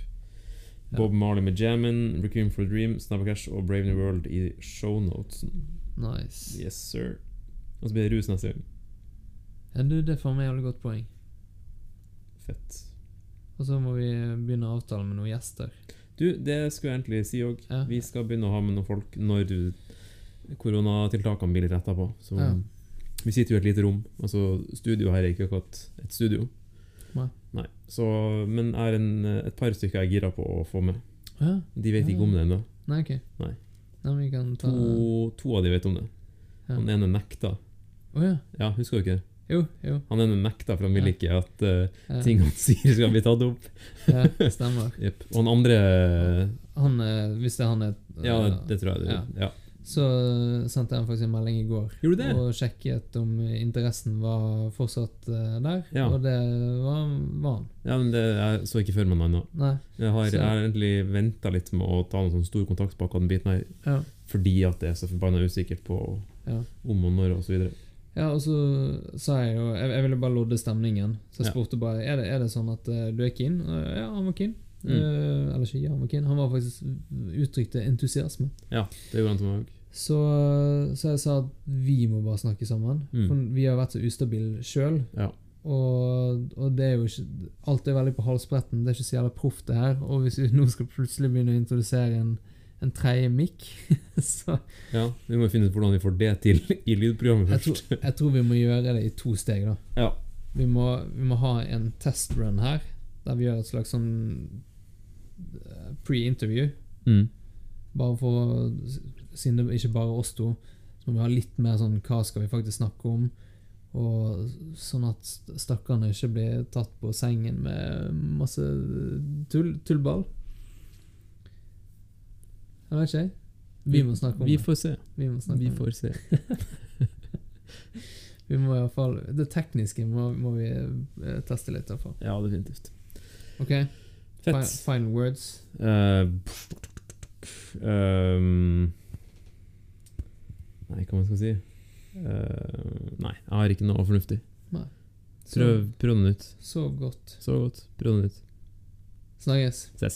Speaker 1: Bob Marley med 'Jammin', 'Requiem for a Dream', 'Snabba Cash' og 'Brave New World' i shownotesen.
Speaker 2: Nice.
Speaker 1: Yes, sir. Og så blir det rus neste gang.
Speaker 2: Ja, du, det faen meg jævlig godt poeng.
Speaker 1: Fett.
Speaker 2: Og så må vi begynne å avtale med noen gjester.
Speaker 1: Du, det skulle jeg egentlig si òg.
Speaker 2: Ja.
Speaker 1: Vi skal begynne å ha med noen folk når koronatiltakene blir litt retta på. Så
Speaker 2: Ja.
Speaker 1: Vi sitter jo i et lite rom. Altså, studio her er ikke akkurat et studio.
Speaker 2: Nei.
Speaker 1: Så, men er har et par stykker jeg er gira på å få med.
Speaker 2: Ja.
Speaker 1: De vet ikke om det ennå.
Speaker 2: Nei, ok.
Speaker 1: Nei.
Speaker 2: Nei, vi kan ta
Speaker 1: To, to av de vet om det. Han ene nekta.
Speaker 2: Oh, ja.
Speaker 1: Ja, husker du ikke?
Speaker 2: Jo, jo.
Speaker 1: Han ene nekta, for han ville ikke at
Speaker 2: uh,
Speaker 1: ting han sier skal bli tatt opp.
Speaker 2: ja, stemmer.
Speaker 1: Yep. Og han andre
Speaker 2: Han, eh, hvis det er han er
Speaker 1: Ja, det tror jeg det
Speaker 2: Ja.
Speaker 1: ja.
Speaker 2: Så sendte jeg faktisk en melding i går
Speaker 1: Gjorde det?
Speaker 2: og sjekket om interessen var fortsatt uh, der,
Speaker 1: Ja.
Speaker 2: og det var, var han.
Speaker 1: ja, men det, jeg så ikke for meg noe annet. Jeg har,
Speaker 2: Så-
Speaker 1: jeg har egentlig venta litt med å ta en sånn stor kontaktpakke av den biten her,
Speaker 2: Ja.
Speaker 1: fordi at det er så forbanna usikkert på
Speaker 2: Ja.
Speaker 1: om og når videre.
Speaker 2: Ja, og så sa jeg jo Jeg, jeg ville bare lodde stemningen. Så jeg spurte bare Er det, er det sånn at eh, du er keen. Ja, han var keen.
Speaker 1: Mm.
Speaker 2: Eh, eller ikke ja, han var keen. Han var faktisk uttrykte entusiasme.
Speaker 1: Ja, det gjorde han til meg òg.
Speaker 2: Så, så jeg sa at vi må bare snakke sammen.
Speaker 1: Mm.
Speaker 2: For vi har vært så ustabile sjøl.
Speaker 1: Ja.
Speaker 2: Og, og det er jo ikke Alt er veldig på halsbretten. Det er ikke så jævla proft, det her. Og hvis vi nå skal plutselig begynne å introdusere en, en tredje mic, så
Speaker 1: ja. Vi må finne ut hvordan vi får det til i lydprogrammet
Speaker 2: jeg
Speaker 1: først.
Speaker 2: tror, jeg tror vi må gjøre det i to steg, da.
Speaker 1: Ja.
Speaker 2: Vi må, vi må ha en testrun her, der vi gjør et slags sånn eh, pre-interview.
Speaker 1: Mm.
Speaker 2: Bare for Siden det ikke bare oss to, så må vi ha litt mer sånn Hva skal vi faktisk snakke om? Og sånn at st- stakkarene ikke blir tatt på sengen med masse tull, tullball. Jeg vet ikke. Vi må snakke om
Speaker 1: Vi
Speaker 2: det.
Speaker 1: får se.
Speaker 2: Vi må snakke
Speaker 1: Vi
Speaker 2: om det.
Speaker 1: får se.
Speaker 2: Vi må i hvert fall Det tekniske må, må vi eh, teste litt, i.
Speaker 1: Ja, definitivt.
Speaker 2: OK?
Speaker 1: Fett.
Speaker 2: Fine, fine words.
Speaker 1: Eh, um, nei, hva man skal si? Eh, nei, jeg har ikke noe fornuftig.
Speaker 2: Så,
Speaker 1: Prøv, prøv noe nytt.
Speaker 2: Sov godt.
Speaker 1: Så godt. Prøv noe nytt.
Speaker 2: Snakkes.
Speaker 1: Ses.